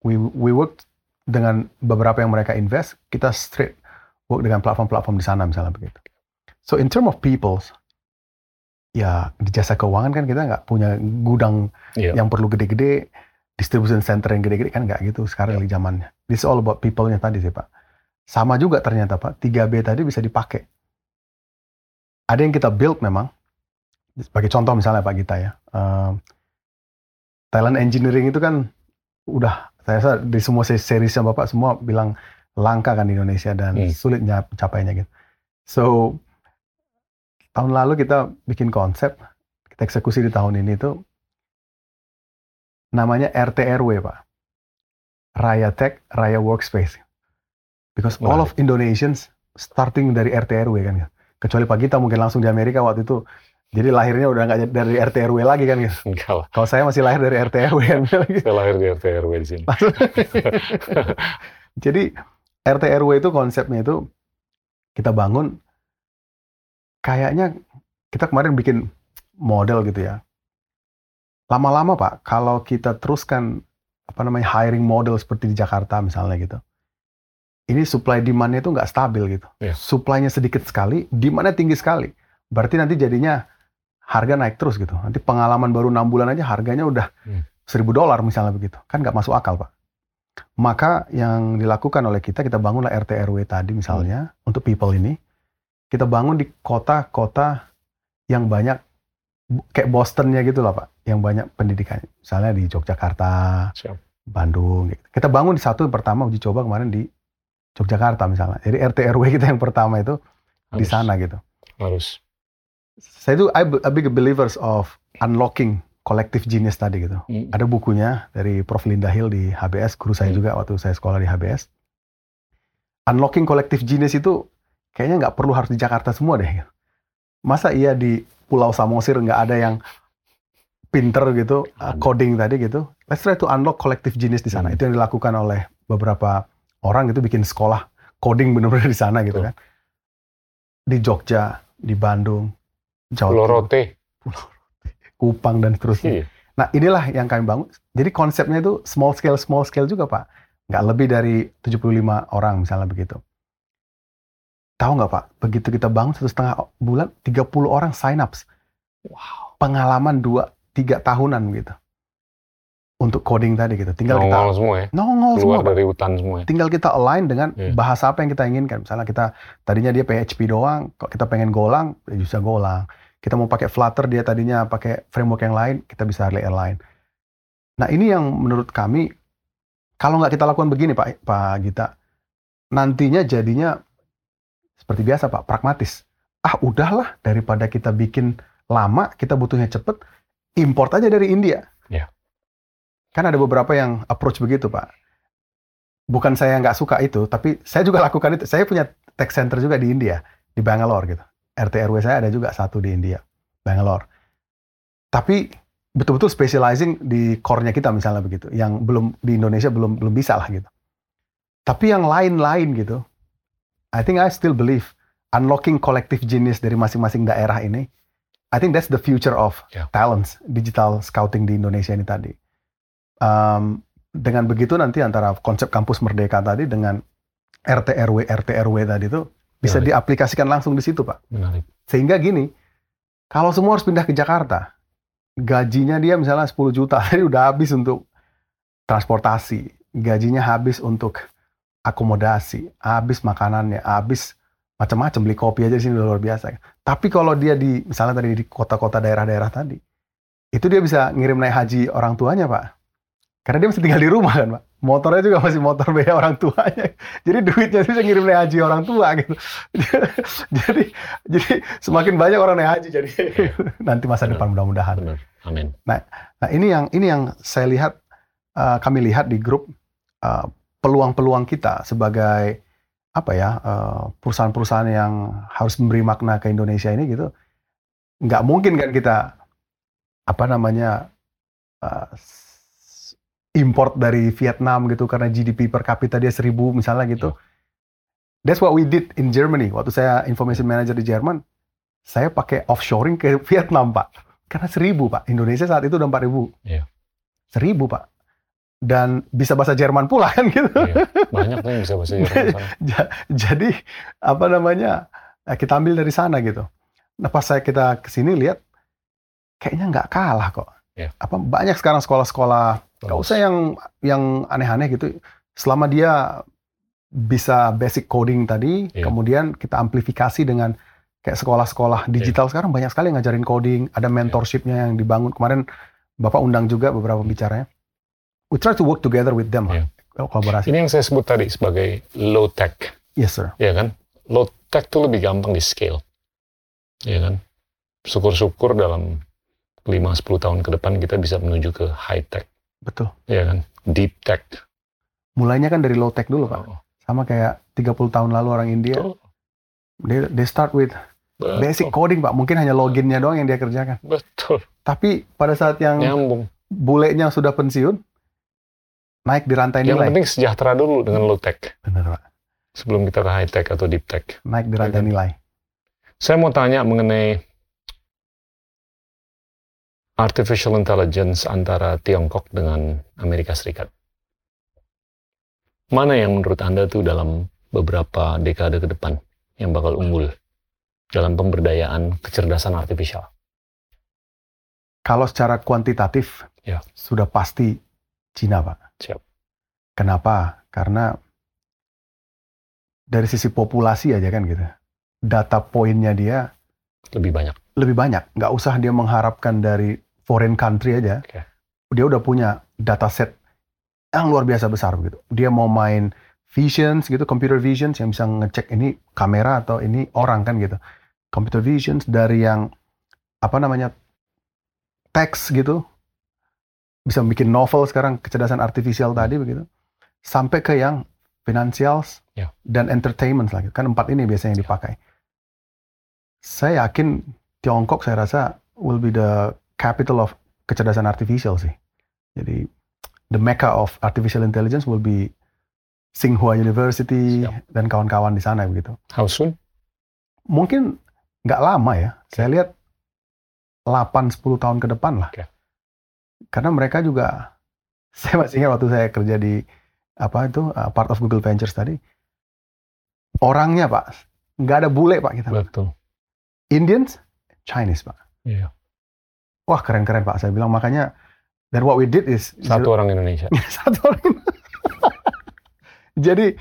We we work dengan beberapa yang mereka invest, kita straight work dengan platform-platform di sana misalnya begitu. So in term of peoples, ya di jasa keuangan kan kita nggak punya gudang Iya. yang perlu gede-gede, distribution center yang gede-gede kan nggak gitu sekarang lagi zamannya. This is all about people-nya tadi sih Pak. Sama juga ternyata Pak, 3B tadi bisa dipakai. Ada yang kita build memang, sebagai contoh misalnya Pak Gita ya, um, talent engineering itu kan udah, saya rasa di semua se- seriesnya Bapak semua bilang langka kan di Indonesia dan Hmm. sulit capainya gitu. So, tahun lalu kita bikin konsep, kita eksekusi di tahun ini tuh namanya RTRW Pak. Raya Tech, Raya Workspace. Because all of Indonesians starting dari RT RW kan. Kecuali Pak Gita mungkin langsung di Amerika waktu itu. Jadi lahirnya udah nggak dari RT RW lagi kan gitu. Enggak lah. Kalau saya masih lahir dari RT RW kan. Saya lahir di RT RW di sini. Jadi RT RW itu konsepnya itu kita bangun kayaknya kita kemarin bikin model gitu ya. Lama-lama Pak, kalau kita teruskan apa namanya hiring model seperti di Jakarta misalnya gitu. Ini supply demand-nya itu nggak stabil gitu. Iya. Supply-nya sedikit sekali, demand-nya tinggi sekali. Berarti nanti jadinya harga naik terus gitu. Nanti pengalaman baru enam bulan aja harganya udah Hmm. seribu dolar misalnya begitu. Kan nggak masuk akal Pak. Maka yang dilakukan oleh kita, kita bangunlah RT RW tadi misalnya untuk people ini. Kita bangun di kota-kota yang banyak kayak Bostonnya gitu lah Pak, yang banyak pendidikan. Misalnya di Yogyakarta, Siap. Bandung. Gitu. Kita bangun di satu yang pertama uji coba kemarin di Yogyakarta misalnya. Jadi RT RW kita yang pertama itu di Harus- sana gitu. Harus. Saya itu I, a big believers of unlocking collective genius tadi gitu. Hmm. Ada bukunya dari Prof. Linda Hill di HBS, guru saya Hmm. juga waktu saya sekolah di HBS. Unlocking collective genius itu kayaknya nggak perlu harus di Jakarta semua deh. gitu. Masa iya di Pulau Samosir nggak ada yang pinter gitu, uh, Ada. coding tadi gitu. Let's try to unlock collective genius di sana. Hmm. Itu yang dilakukan oleh beberapa orang gitu, bikin sekolah coding bener-bener di sana gitu kan. Di Jogja, di Bandung, Jawa Pulau Timur, Rote. Kupang dan seterusnya. Iya. Nah inilah yang kami bangun. Jadi konsepnya itu small scale, small scale juga Pak. Nggak lebih dari 75 orang misalnya begitu. Tahu nggak Pak, begitu kita bangun satu setengah bulan, 30 orang sign ups. Wow. Pengalaman 2-3 tahunan gitu. Untuk coding tadi gitu. Tinggal Nongol kita semua ya. nongol Keluar semua Pak. dari hutan semua ya. Tinggal kita align dengan Iya. bahasa apa yang kita inginkan. Misalnya kita tadinya dia PHP doang, kok kita pengen Golang, ya bisa Golang. Kita mau pakai Flutter, dia tadinya pakai framework yang lain, kita bisa align. Nah ini yang menurut kami, kalau nggak kita lakukan begini Pak, Pak Gita, nantinya jadinya seperti biasa Pak, pragmatis. Ah udahlah, daripada kita bikin lama, kita butuhnya cepet, import aja dari India. Iya. Kan ada beberapa yang approach begitu Pak. Bukan saya nggak suka itu, tapi saya juga lakukan itu. Saya punya tech center juga di India, di Bangalore gitu. RT RW saya ada juga satu di India, Bangalore. Tapi betul-betul specializing di core-nya kita misalnya begitu, yang belum di Indonesia belum belum bisa lah gitu. Tapi yang lain-lain gitu, I think I still believe unlocking collective genius dari masing-masing daerah ini, I think that's the future of Ya. talents digital scouting di Indonesia ini tadi. Um, dengan begitu nanti antara konsep kampus merdeka tadi dengan RT RW RT RW tadi itu bisa Menarik. diaplikasikan langsung di situ pak. Menarik. Sehingga gini, kalau semua harus pindah ke Jakarta, gajinya dia misalnya 10 juta, tadi udah habis untuk transportasi, gajinya habis untuk akomodasi, habis makanannya, habis macam-macam beli kopi aja di sini udah luar biasa. Tapi kalau dia di misalnya tadi di kota-kota daerah-daerah tadi, itu dia bisa ngirim naik haji orang tuanya pak. Karena dia masih tinggal di rumah kan pak. Motornya juga masih motor biaya orang tuanya. Jadi duitnya itu bisa ngirim naik haji orang tua gitu. jadi jadi semakin banyak orang naik haji jadi nanti masa Benar. depan mudah-mudahan. Amin. Nah ini yang ini yang saya lihat uh, kami lihat di grup uh, peluang-peluang kita sebagai apa ya uh, perusahaan-perusahaan yang harus memberi makna ke Indonesia ini gitu nggak mungkin kan kita apa namanya uh, import dari Vietnam gitu karena GDP per kapita dia seribu misalnya gitu. That's what we did in Germany waktu saya information manager di Jerman. Saya pakai offshoring ke Vietnam pak karena seribu pak Indonesia saat itu udah empat ribu Iya. seribu pak dan bisa bahasa Jerman pula kan gitu Iya. Banyak nih yang bisa bahasa Jerman jadi apa namanya eh, kita ambil dari sana gitu nah pas saya kita ke sini lihat kayaknya nggak kalah kok Iya. apa banyak sekarang sekolah-sekolah nggak usah yang yang aneh-aneh gitu. Selama dia bisa basic coding tadi Iya. kemudian kita amplifikasi dengan kayak sekolah-sekolah digital sekarang banyak sekali yang ngajarin coding ada mentorshipnya yang dibangun. Kemarin bapak undang juga beberapa bicaranya. We try to work together with them Iya. kolaborasi. Ini yang saya sebut tadi sebagai low tech, yes sir. Ya kan? Low tech tuh lebih gampang di scale, ya kan? Syukur-syukur dalam 5-10 tahun ke depan kita bisa menuju ke high tech, betul ya kan? Deep tech, mulainya kan dari low tech dulu pak. Oh, Sama kayak 30 tahun lalu orang India, betul. they, they start with Betul. basic coding pak. Mungkin hanya loginnya doang yang dia kerjakan. Betul. Tapi pada saat yang Nyambung. bulenya sudah pensiun, naik di rantai Yang nilai. penting sejahtera dulu dengan low tech Benar pak. sebelum kita ke high tech atau deep tech. Naik di rantai Iya kan? nilai. Saya mau tanya mengenai artificial intelligence antara Tiongkok dengan Amerika Serikat. Mana yang menurut Anda tuh dalam beberapa dekade ke depan yang bakal unggul dalam pemberdayaan kecerdasan artifisial? Kalau secara kuantitatif, Ya. sudah pasti Cina pak. Siap. Kenapa? Karena dari sisi populasi aja kan gitu. Data poinnya dia Lebih banyak. lebih banyak. Nggak usah dia mengharapkan dari foreign country aja. Oke. Dia udah punya data set yang luar biasa besar begitu. Dia mau main visions gitu, computer visions yang bisa ngecek ini kamera atau ini orang kan gitu. Computer visions dari yang apa namanya teks gitu, bisa bikin novel sekarang kecerdasan artifisial tadi begitu, sampai ke yang financials Ya. dan entertainment lagi. Kan empat ini biasanya yang dipakai. Saya yakin Tiongkok saya rasa will be the capital of kecerdasan artificial sih. Jadi the mecca of artificial intelligence will be Tsinghua University Siap. dan kawan-kawan di sana begitu. How soon? Mungkin nggak lama ya. Saya lihat 8-10 tahun ke depan lah. Oke. Karena mereka juga, saya masih ingat waktu saya kerja di apa itu uh, part of Google Ventures tadi, orangnya pak nggak ada bule pak kita. Betul. Indians, Chinese pak. Iya. Wah keren-keren pak. Saya bilang makanya dan what we did is Satu orang Indonesia. satu orang. Jadi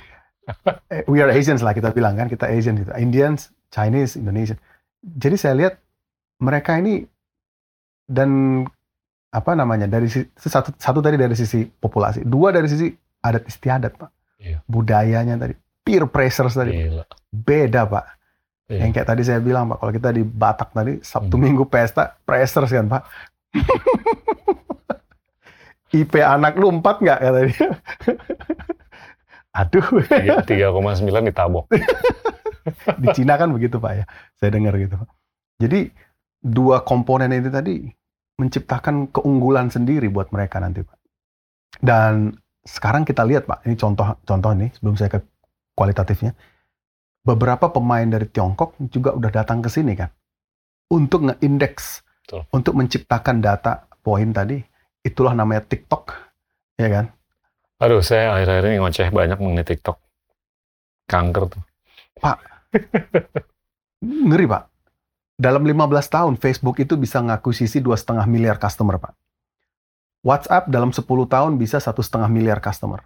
eh, we are Asians lah kita bilang kan kita Asian gitu. Indians, Chinese, Indonesian. Jadi saya lihat mereka ini dan apa namanya dari satu satu tadi dari sisi populasi, dua dari sisi adat istiadat pak, Iya. budayanya tadi, peer pressures tadi Gila. beda pak. Iya. Yang kayak tadi saya bilang pak, kalau kita di Batak tadi Sabtu Hmm. Minggu pesta pressures kan pak. IP anak lu empat nggak kata dia. Aduh, Tiga- 3,9 ditabok. di Cina kan begitu pak ya. Saya dengar gitu. Pak. Jadi dua komponen itu tadi menciptakan keunggulan sendiri buat mereka nanti pak. Dan sekarang kita lihat pak, ini contoh contoh nih sebelum saya ke kualitatifnya. Beberapa pemain dari Tiongkok juga udah datang ke sini kan untuk ngeindeks, untuk menciptakan data poin tadi. Itulah namanya TikTok, ya kan? Aduh, saya akhir-akhir ini ngoceh banyak mengenai TikTok. Kanker tuh. Ngeri pak. Dalam 15 tahun Facebook itu bisa ngakuisisi dua setengah miliar customer pak. WhatsApp dalam 10 tahun bisa satu setengah miliar customer.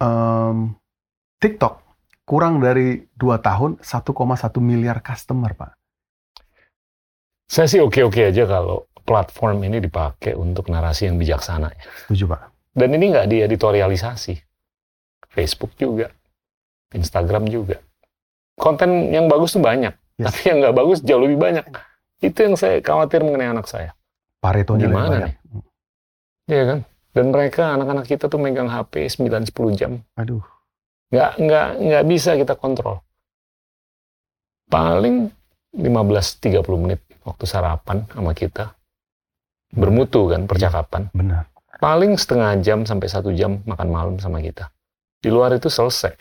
Em, TikTok kurang dari dua tahun 1,1 miliar customer pak. Saya sih oke-oke aja kalau platform ini dipakai untuk narasi yang bijaksana. ya. Setuju pak. Dan ini nggak dieditorialisasi. Facebook juga. Instagram juga. Konten yang bagus tuh banyak. Yes. Tapi yang nggak bagus jauh lebih banyak. Itu yang saya khawatir mengenai anak saya. Paretonya Gimana banyak. Iya kan? Dan mereka, anak-anak kita tuh megang HP 9-10 jam. Aduh. Nggak, nggak, nggak bisa kita kontrol. Paling 15-30 menit waktu sarapan sama kita. Bermutu kan percakapan. Benar. Paling setengah jam sampai satu jam makan malam sama kita. Di luar itu selesai.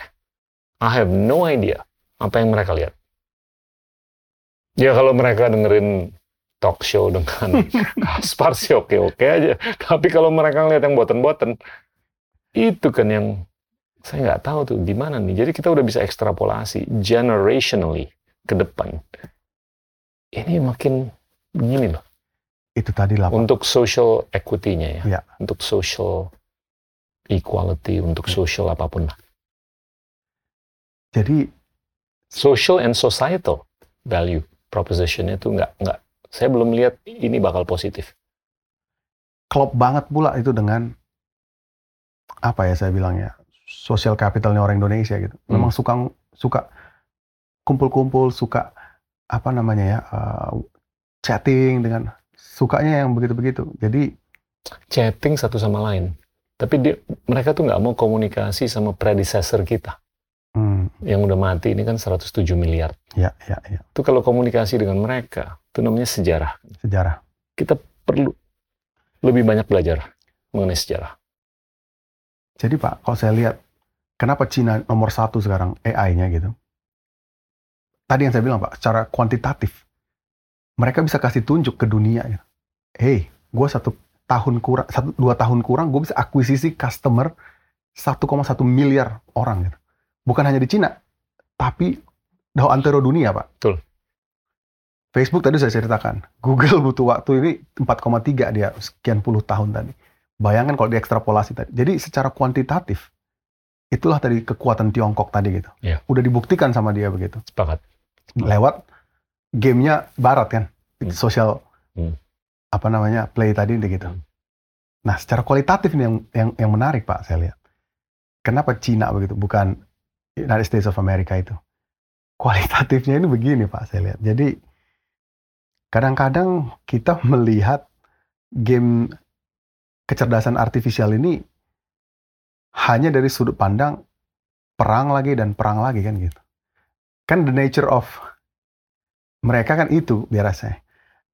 I have no idea apa yang mereka lihat. Ya kalau mereka dengerin talk show dengan Kaspar sih oke-oke aja. Tapi kalau mereka ngeliat yang boten-boten, itu kan yang saya nggak tahu tuh gimana nih. Jadi kita udah bisa ekstrapolasi generationally ke depan. Ini makin begini loh. Itu tadi lah. Untuk social equity-nya ya. Ya. Untuk social equality, untuk social apa pun lah. Jadi Social and societal value proposition itu nggak nggak. Saya belum lihat ini bakal positif. klop banget pula itu dengan apa ya saya bilangnya social capitalnya orang Indonesia gitu. Memang suka suka kumpul-kumpul, suka apa namanya ya uh, chatting dengan sukanya yang begitu-begitu. Jadi Chatting satu sama lain. Tapi dia, mereka tuh nggak mau komunikasi sama predecessor kita Hmm. yang udah mati ini kan 107 miliar. Ya, ya, ya. Itu kalau komunikasi dengan mereka, itu namanya sejarah. Sejarah. Kita perlu lebih banyak belajar mengenai sejarah. Jadi Pak, kalau saya lihat, kenapa Cina nomor satu sekarang AI-nya gitu? Tadi yang saya bilang Pak, secara kuantitatif, mereka bisa kasih tunjuk ke dunia. Gitu. Hey, gue satu tahun kurang, satu dua tahun kurang, gue bisa akuisisi customer 1,1 miliar orang. Gitu. Bukan hanya di Cina, tapi di antero dunia Pak. Betul. Facebook tadi saya ceritakan, Google butuh waktu ini 4,3 dia sekian puluh tahun tadi. Bayangkan kalau diekstrapolasi tadi. Jadi secara kuantitatif, itulah tadi kekuatan Tiongkok tadi gitu. Iya. Udah dibuktikan sama dia begitu. Sepakat. Lewat gamenya Barat kan, Hmm. sosial Hmm. apa namanya play tadi gitu. Hmm. Nah secara kualitatif ini yang yang yang menarik Pak saya lihat. Kenapa Cina begitu, bukan United States of America itu? Kualitatifnya ini begini Pak saya lihat. Jadi kadang-kadang kita melihat game kecerdasan artifisial ini hanya dari sudut pandang perang lagi dan perang lagi kan gitu. Kan the nature of mereka kan itu biar saya.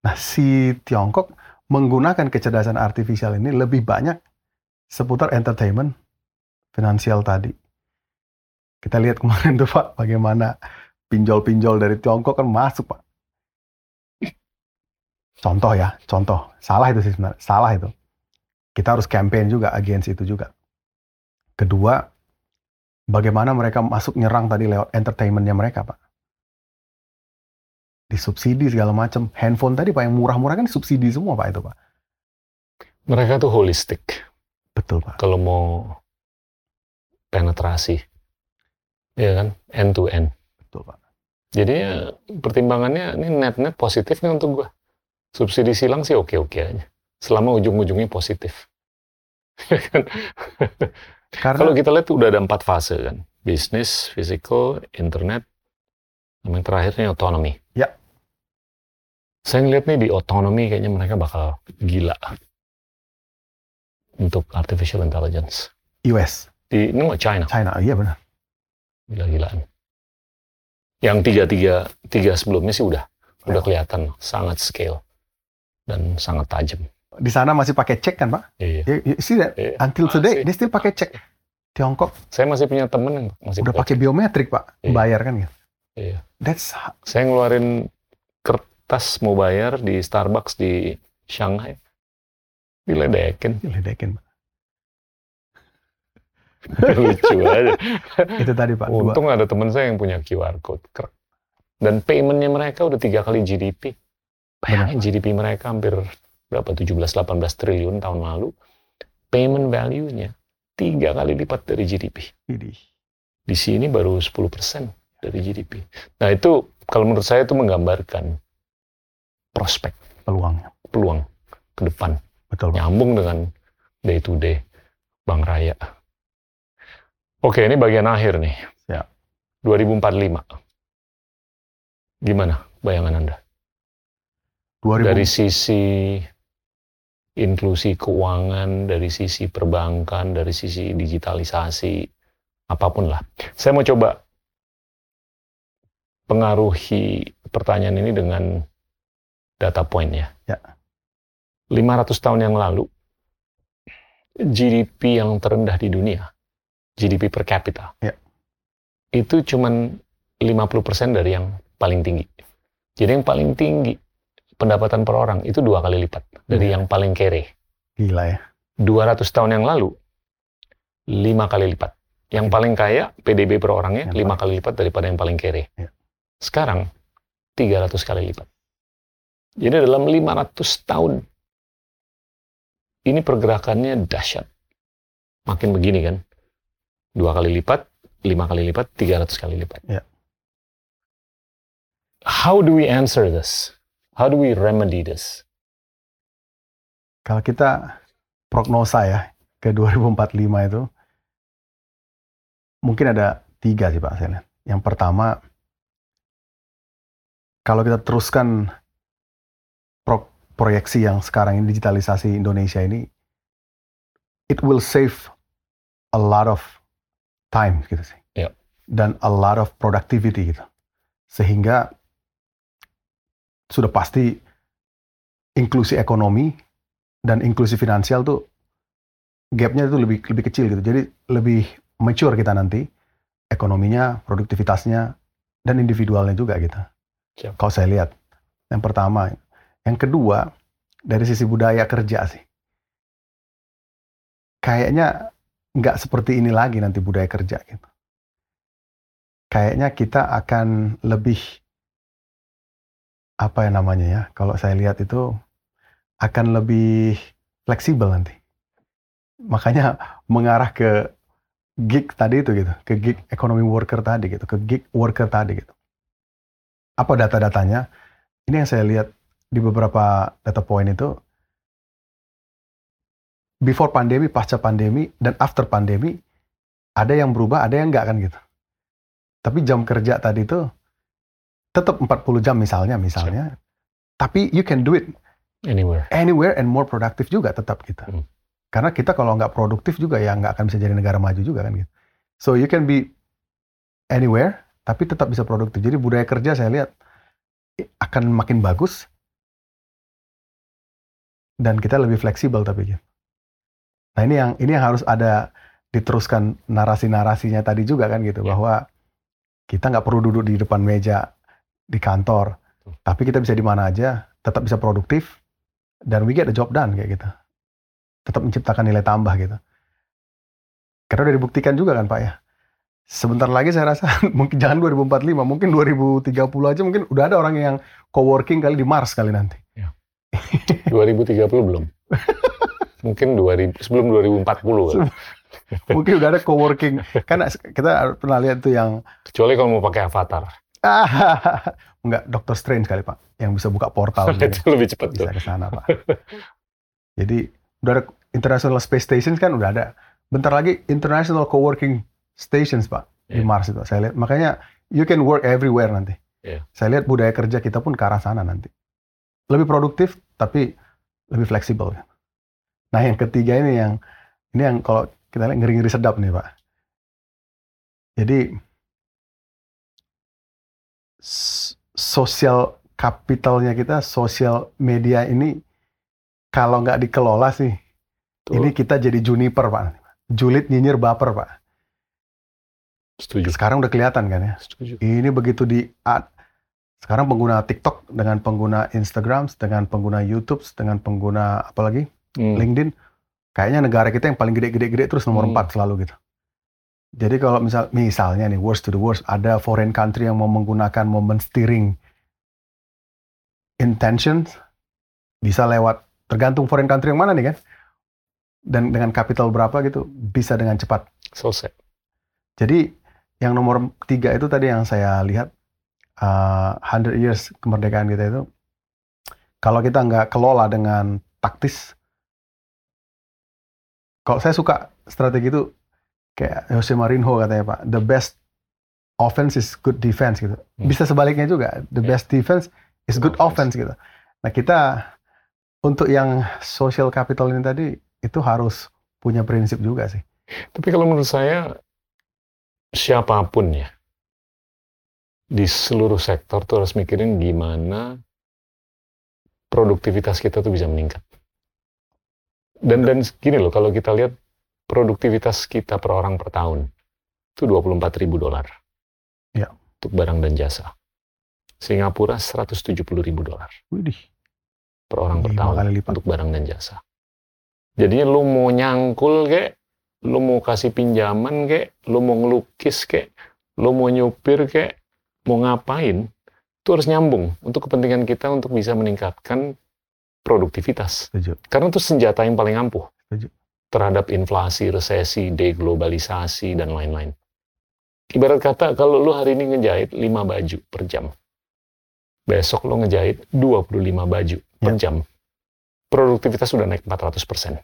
Nah si Tiongkok menggunakan kecerdasan artifisial ini lebih banyak seputar entertainment, finansial tadi. Kita lihat kemarin tuh Pak, bagaimana pinjol-pinjol dari Tiongkok kan masuk Pak. Contoh ya, contoh. Salah itu sih sebenarnya, salah itu. Kita harus campaign juga, agensi itu juga. Kedua, bagaimana mereka masuk nyerang tadi lewat entertainmentnya mereka Pak. Disubsidi segala macam. Handphone tadi Pak, yang murah-murah kan subsidi semua Pak itu Pak. Mereka tuh holistik. Betul Pak. Kalau mau penetrasi, ya kan, end to end. Betul Pak. Jadi ya, pertimbangannya ini net-net positif nih untuk gua. Subsidi silang sih oke-oke aja. Selama ujung-ujungnya positif. Ya kan? Karena Kalau kita lihat udah ada empat fase kan. Bisnis, physical, internet, sama yang terakhirnya otonomi. Ya. Saya ngeliat nih di otonomi kayaknya mereka bakal gila. Untuk artificial intelligence. US, Di, ini mau China, China, iya benar. gila-gilaan. Yang tiga-tiga tiga sebelumnya sih udah udah kelihatan sangat scale dan sangat tajam. Di sana masih pakai cek kan Pak? Iya. You, see that? Iya. Until today, Masih. dia still pakai cek. Tiongkok Saya masih punya temen yang masih udah pakai biometrik Pak, Iya. bayar kan gitu. Iya. That's Saya ngeluarin kertas mau bayar di Starbucks di Shanghai. Diledekin. diledekin Pak. Lucu aja. Itu tadi Pak. Dua. Untung ada temen saya yang punya QR code. Dan paymentnya mereka udah tiga kali GDP. Bayangin GDP mereka hampir berapa 17-18 triliun tahun lalu. Payment value-nya tiga kali lipat dari GDP. Di sini baru 10% dari GDP. Nah itu kalau menurut saya itu menggambarkan prospek, peluangnya. peluang ke depan. Betul. Nyambung dengan day to day Bank Raya. Oke, ini bagian akhir nih. Siap. 2045. Gimana bayangan Anda? 2000, Dari sisi inklusi keuangan, dari sisi perbankan, dari sisi digitalisasi, apa pun lah. Saya mau coba pengaruhi pertanyaan ini dengan data point ya. Ya. 500 tahun yang lalu, GDP yang terendah di dunia, GDP per kapita, Ya. itu cuman 50% dari yang paling tinggi. Jadi yang paling tinggi pendapatan per orang itu dua kali lipat dari Ya. yang paling kere. gila ya. 200 tahun yang lalu, lima kali lipat. Yang paling kaya, PDB per orangnya, Yang lima kali lipat daripada yang paling kere. Ya. Sekarang, 300 kali lipat. Jadi dalam 500 tahun, ini pergerakannya dahsyat. Makin begini kan. Dua kali lipat, lima kali lipat, 300 kali lipat. Ya. How do we answer this? How do we remedy this? Kalau kita prognosa ya ke 2045 itu mungkin ada tiga sih Pak saya lihat. Yang pertama kalau kita teruskan pro- proyeksi yang sekarang ini digitalisasi Indonesia ini it will save a lot of time gitu sih. Yep. Dan a lot of productivity gitu. Sehingga sudah pasti inklusi ekonomi dan inklusi finansial tuh gapnya itu lebih lebih kecil gitu. Jadi lebih mature kita nanti ekonominya, produktivitasnya, dan individualnya juga gitu. Siap. Kalau saya lihat, yang pertama, yang kedua dari sisi budaya kerja sih, kayaknya nggak seperti ini lagi nanti budaya kerja gitu. Kayaknya kita akan lebih apa ya namanya ya? Kalau saya lihat itu akan lebih fleksibel nanti. Makanya mengarah ke gig tadi itu gitu, ke gig economy worker tadi gitu, ke gig worker tadi gitu. Apa data-datanya? Ini yang saya lihat di beberapa data point itu before pandemi, pasca pandemi, dan after pandemi ada yang berubah, ada yang enggak kan gitu. Tapi jam kerja tadi itu tetap 40 jam misalnya, misalnya. Tapi you can do it Anywhere. anywhere and more productive juga tetap gitu. Hmm. Karena kita kalau nggak produktif juga ya nggak akan bisa jadi negara maju juga kan gitu. So you can be anywhere tapi tetap bisa produktif. Jadi budaya kerja saya lihat eh, akan makin bagus dan kita lebih fleksibel tapi gitu. Nah ini yang ini yang harus ada diteruskan narasi-narasinya tadi juga kan gitu Ya. bahwa kita nggak perlu duduk di depan meja di kantor, Betul. tapi kita bisa di mana aja, tetap bisa produktif dan we get the job done kayak gitu. Tetap menciptakan nilai tambah gitu. Karena udah dibuktikan juga kan Pak ya. Sebentar lagi saya rasa mungkin jangan 2045, mungkin 2030 aja mungkin udah ada orang yang co-working kali di Mars kali nanti. 2030 belum. Mungkin 2000 sebelum 2040 kali. Mungkin udah ada co-working. Karena kita pernah lihat tuh yang Kecuali kalau mau pakai avatar. enggak Doctor Strange kali Pak yang bisa buka portal gitu. itu lebih cepat tuh. bisa ke sana Pak. Jadi udah ada International Space Stations kan udah ada. Bentar lagi International Co-working Stations Pak di Iya. Mars itu. Saya lihat makanya you can work everywhere nanti. Iya. Saya lihat budaya kerja kita pun ke arah sana nanti. Lebih produktif tapi lebih fleksibel. Nah yang ketiga ini yang ini yang kalau kita lihat ngeri-ngeri sedap nih Pak. Jadi sosial kapitalnya kita, sosial media ini kalau nggak dikelola sih, Tuh, ini kita jadi juniper Pak. Julid nyinyir baper Pak. setuju. Sekarang udah kelihatan kan ya. Setuju. Ini begitu di ad- sekarang pengguna TikTok dengan pengguna Instagram, dengan pengguna YouTube, dengan pengguna apalagi Hmm. LinkedIn, kayaknya negara kita yang paling gede-gede-gede terus nomor Hmm. 4 selalu gitu. Jadi kalau misal misalnya nih worst to the worst ada foreign country yang mau menggunakan momen steering intentions bisa lewat tergantung foreign country yang mana nih kan dan dengan capital berapa gitu bisa dengan cepat. Selesai. Jadi yang nomor tiga itu tadi yang saya lihat uh, 100 years kemerdekaan kita itu kalau kita nggak kelola dengan taktis kalau saya suka strategi itu kayak Jose Mourinho katanya Pak the best offense is good defense gitu Hmm. bisa sebaliknya juga the Ya. best defense is good offense gitu nah kita untuk yang social capital ini tadi itu harus punya prinsip juga sih Tapi kalau menurut saya siapa pun ya di seluruh sektor tuh harus mikirin gimana produktivitas kita tuh bisa meningkat. Dan dan gini loh kalau kita lihat produktivitas kita per orang per tahun itu 24 ribu dolar. Ya. Untuk barang dan jasa. Singapura 170 ribu dolar Widih, per orang per tahun kali lipat untuk barang dan jasa. Jadinya lu mau nyangkul kek, lu mau kasih pinjaman kek, lu mau ngelukis kek, lu mau nyupir kek, mau ngapain, itu harus nyambung untuk kepentingan kita untuk bisa meningkatkan produktivitas. setuju Karena itu senjata yang paling ampuh Setuju. Terhadap inflasi, resesi, deglobalisasi, dan lain-lain. Ibarat kata kalau lu hari ini ngejahit 5 baju per jam, besok lu ngejahit 25 baju per Ya. jam, produktivitas sudah naik 400%.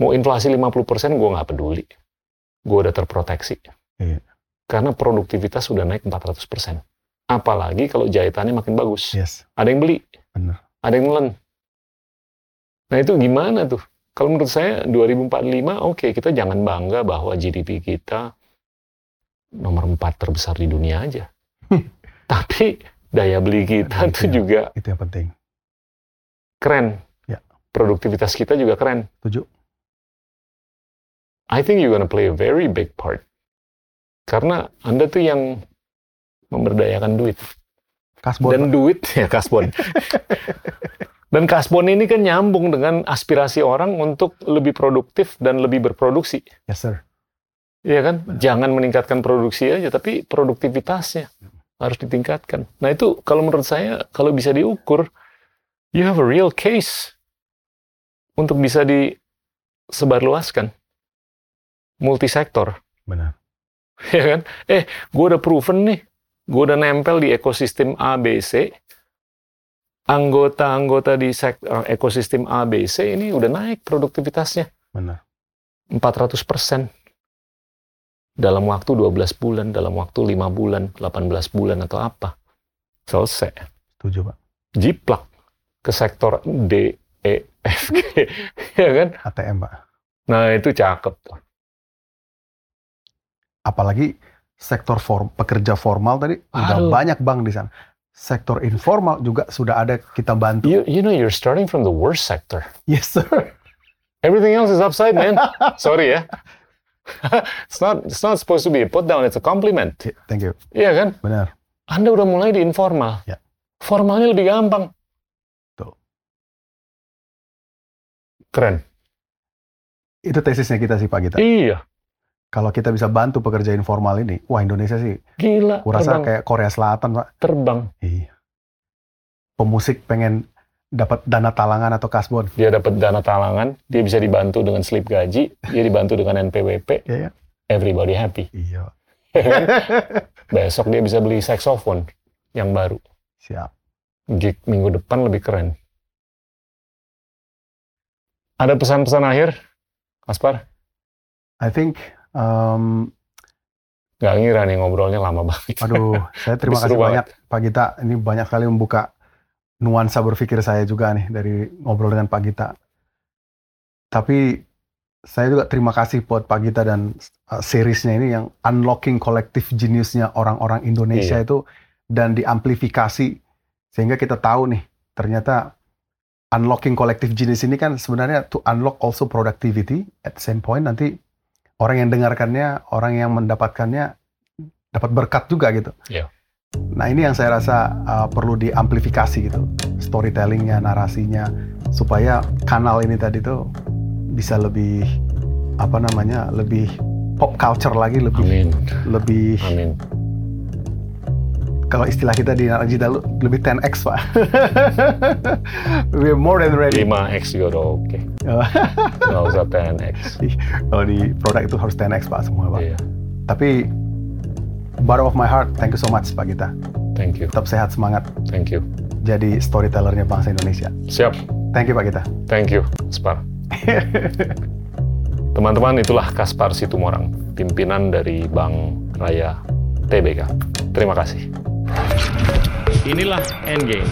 Mau inflasi 50% gue nggak peduli. Gue udah terproteksi. Iya. Karena produktivitas sudah naik 400%. Apalagi kalau jahitannya makin bagus yes ada yang beli, Benar. ada yang nelen. Nah itu gimana tuh? Kalau menurut saya 2045 oke okay, kita jangan bangga bahwa GDP kita nomor 4 terbesar di dunia aja. Tapi daya beli kita itu juga itu yang penting. Keren. Ya. Produktivitas kita juga keren. Tujuh. I think you're gonna play a very big part. Karena Anda tuh yang memberdayakan duit. Kasbon. Dan duit, ya kasbon. dan kasbon ini kan nyambung dengan aspirasi orang untuk lebih produktif dan lebih berproduksi. Yes, sir. Iya kan? Benar. Jangan meningkatkan produksi aja, tapi produktivitasnya harus ditingkatkan. Nah itu kalau menurut saya, kalau bisa diukur, you have a real case untuk bisa disebarluaskan. Multisektor. Benar. Ya kan? Eh, gue udah proven nih gue udah nempel di ekosistem ABC, anggota-anggota di sektor, eh, ekosistem ABC ini udah naik produktivitasnya. Benar. 400 persen. Dalam waktu 12 bulan, dalam waktu 5 bulan, 18 bulan atau apa. Selesai. Setuju, Pak. Jiplak ke sektor D, E, F, G. ya kan? ATM, Pak. Nah, itu cakep. Apalagi sektor form, pekerja formal tadi udah banyak bank di sana. Sektor informal juga sudah ada kita bantu. You, you know you're starting from the worst sector. Yes sir. Everything else is upside, man. Sorry ya. it's not it's not supposed to be a put down, it's a compliment. Thank you. Iya kan? Benar. Anda udah mulai di informal. Ya. Formalnya lebih gampang. Tuh. Keren. Itu tesisnya kita sih Pak Gita. Iya kalau kita bisa bantu pekerja informal ini, wah Indonesia sih gila. Kurasa kayak Korea Selatan, Pak. Terbang. Iya. Pemusik pengen dapat dana talangan atau kasbon. Dia dapat dana talangan, dia bisa dibantu dengan slip gaji, dia dibantu dengan NPWP. Iya, iya. Everybody happy. Iya. Besok dia bisa beli saxophone yang baru. Siap. Gig minggu depan lebih keren. Ada pesan-pesan akhir, Kaspar? I think Um, Gak ngira nih ngobrolnya lama banget. Aduh, saya terima kasih banyak Pak Gita. Ini banyak sekali membuka nuansa berpikir saya juga nih dari ngobrol dengan Pak Gita. Tapi saya juga terima kasih buat Pak Gita dan uh, seriesnya ini yang unlocking collective geniusnya orang-orang Indonesia iya. itu dan diamplifikasi sehingga kita tahu nih ternyata unlocking collective genius ini kan sebenarnya to unlock also productivity at the same point nanti orang yang dengarkannya, orang yang mendapatkannya dapat berkat juga gitu. Yeah. Nah ini yang saya rasa uh, perlu diamplifikasi gitu, storytellingnya, narasinya, supaya kanal ini tadi tuh bisa lebih apa namanya, lebih pop culture lagi, lebih Amin. lebih Amin kalau istilah kita di digital lebih 10x pak. lebih more than ready. 5x juga udah oke. Okay. Nggak usah 10x. Kalau di produk itu harus 10x pak semua pak. Iya. Tapi bottom of my heart, thank you so much Pak Gita. Thank you. Tetap sehat semangat. Thank you. Jadi storytellernya bangsa Indonesia. Siap. Thank you Pak Gita. Thank you, Kaspar. Teman-teman, itulah Kaspar Situmorang, pimpinan dari Bank Raya TBK. Terima kasih. Inilah Endgame.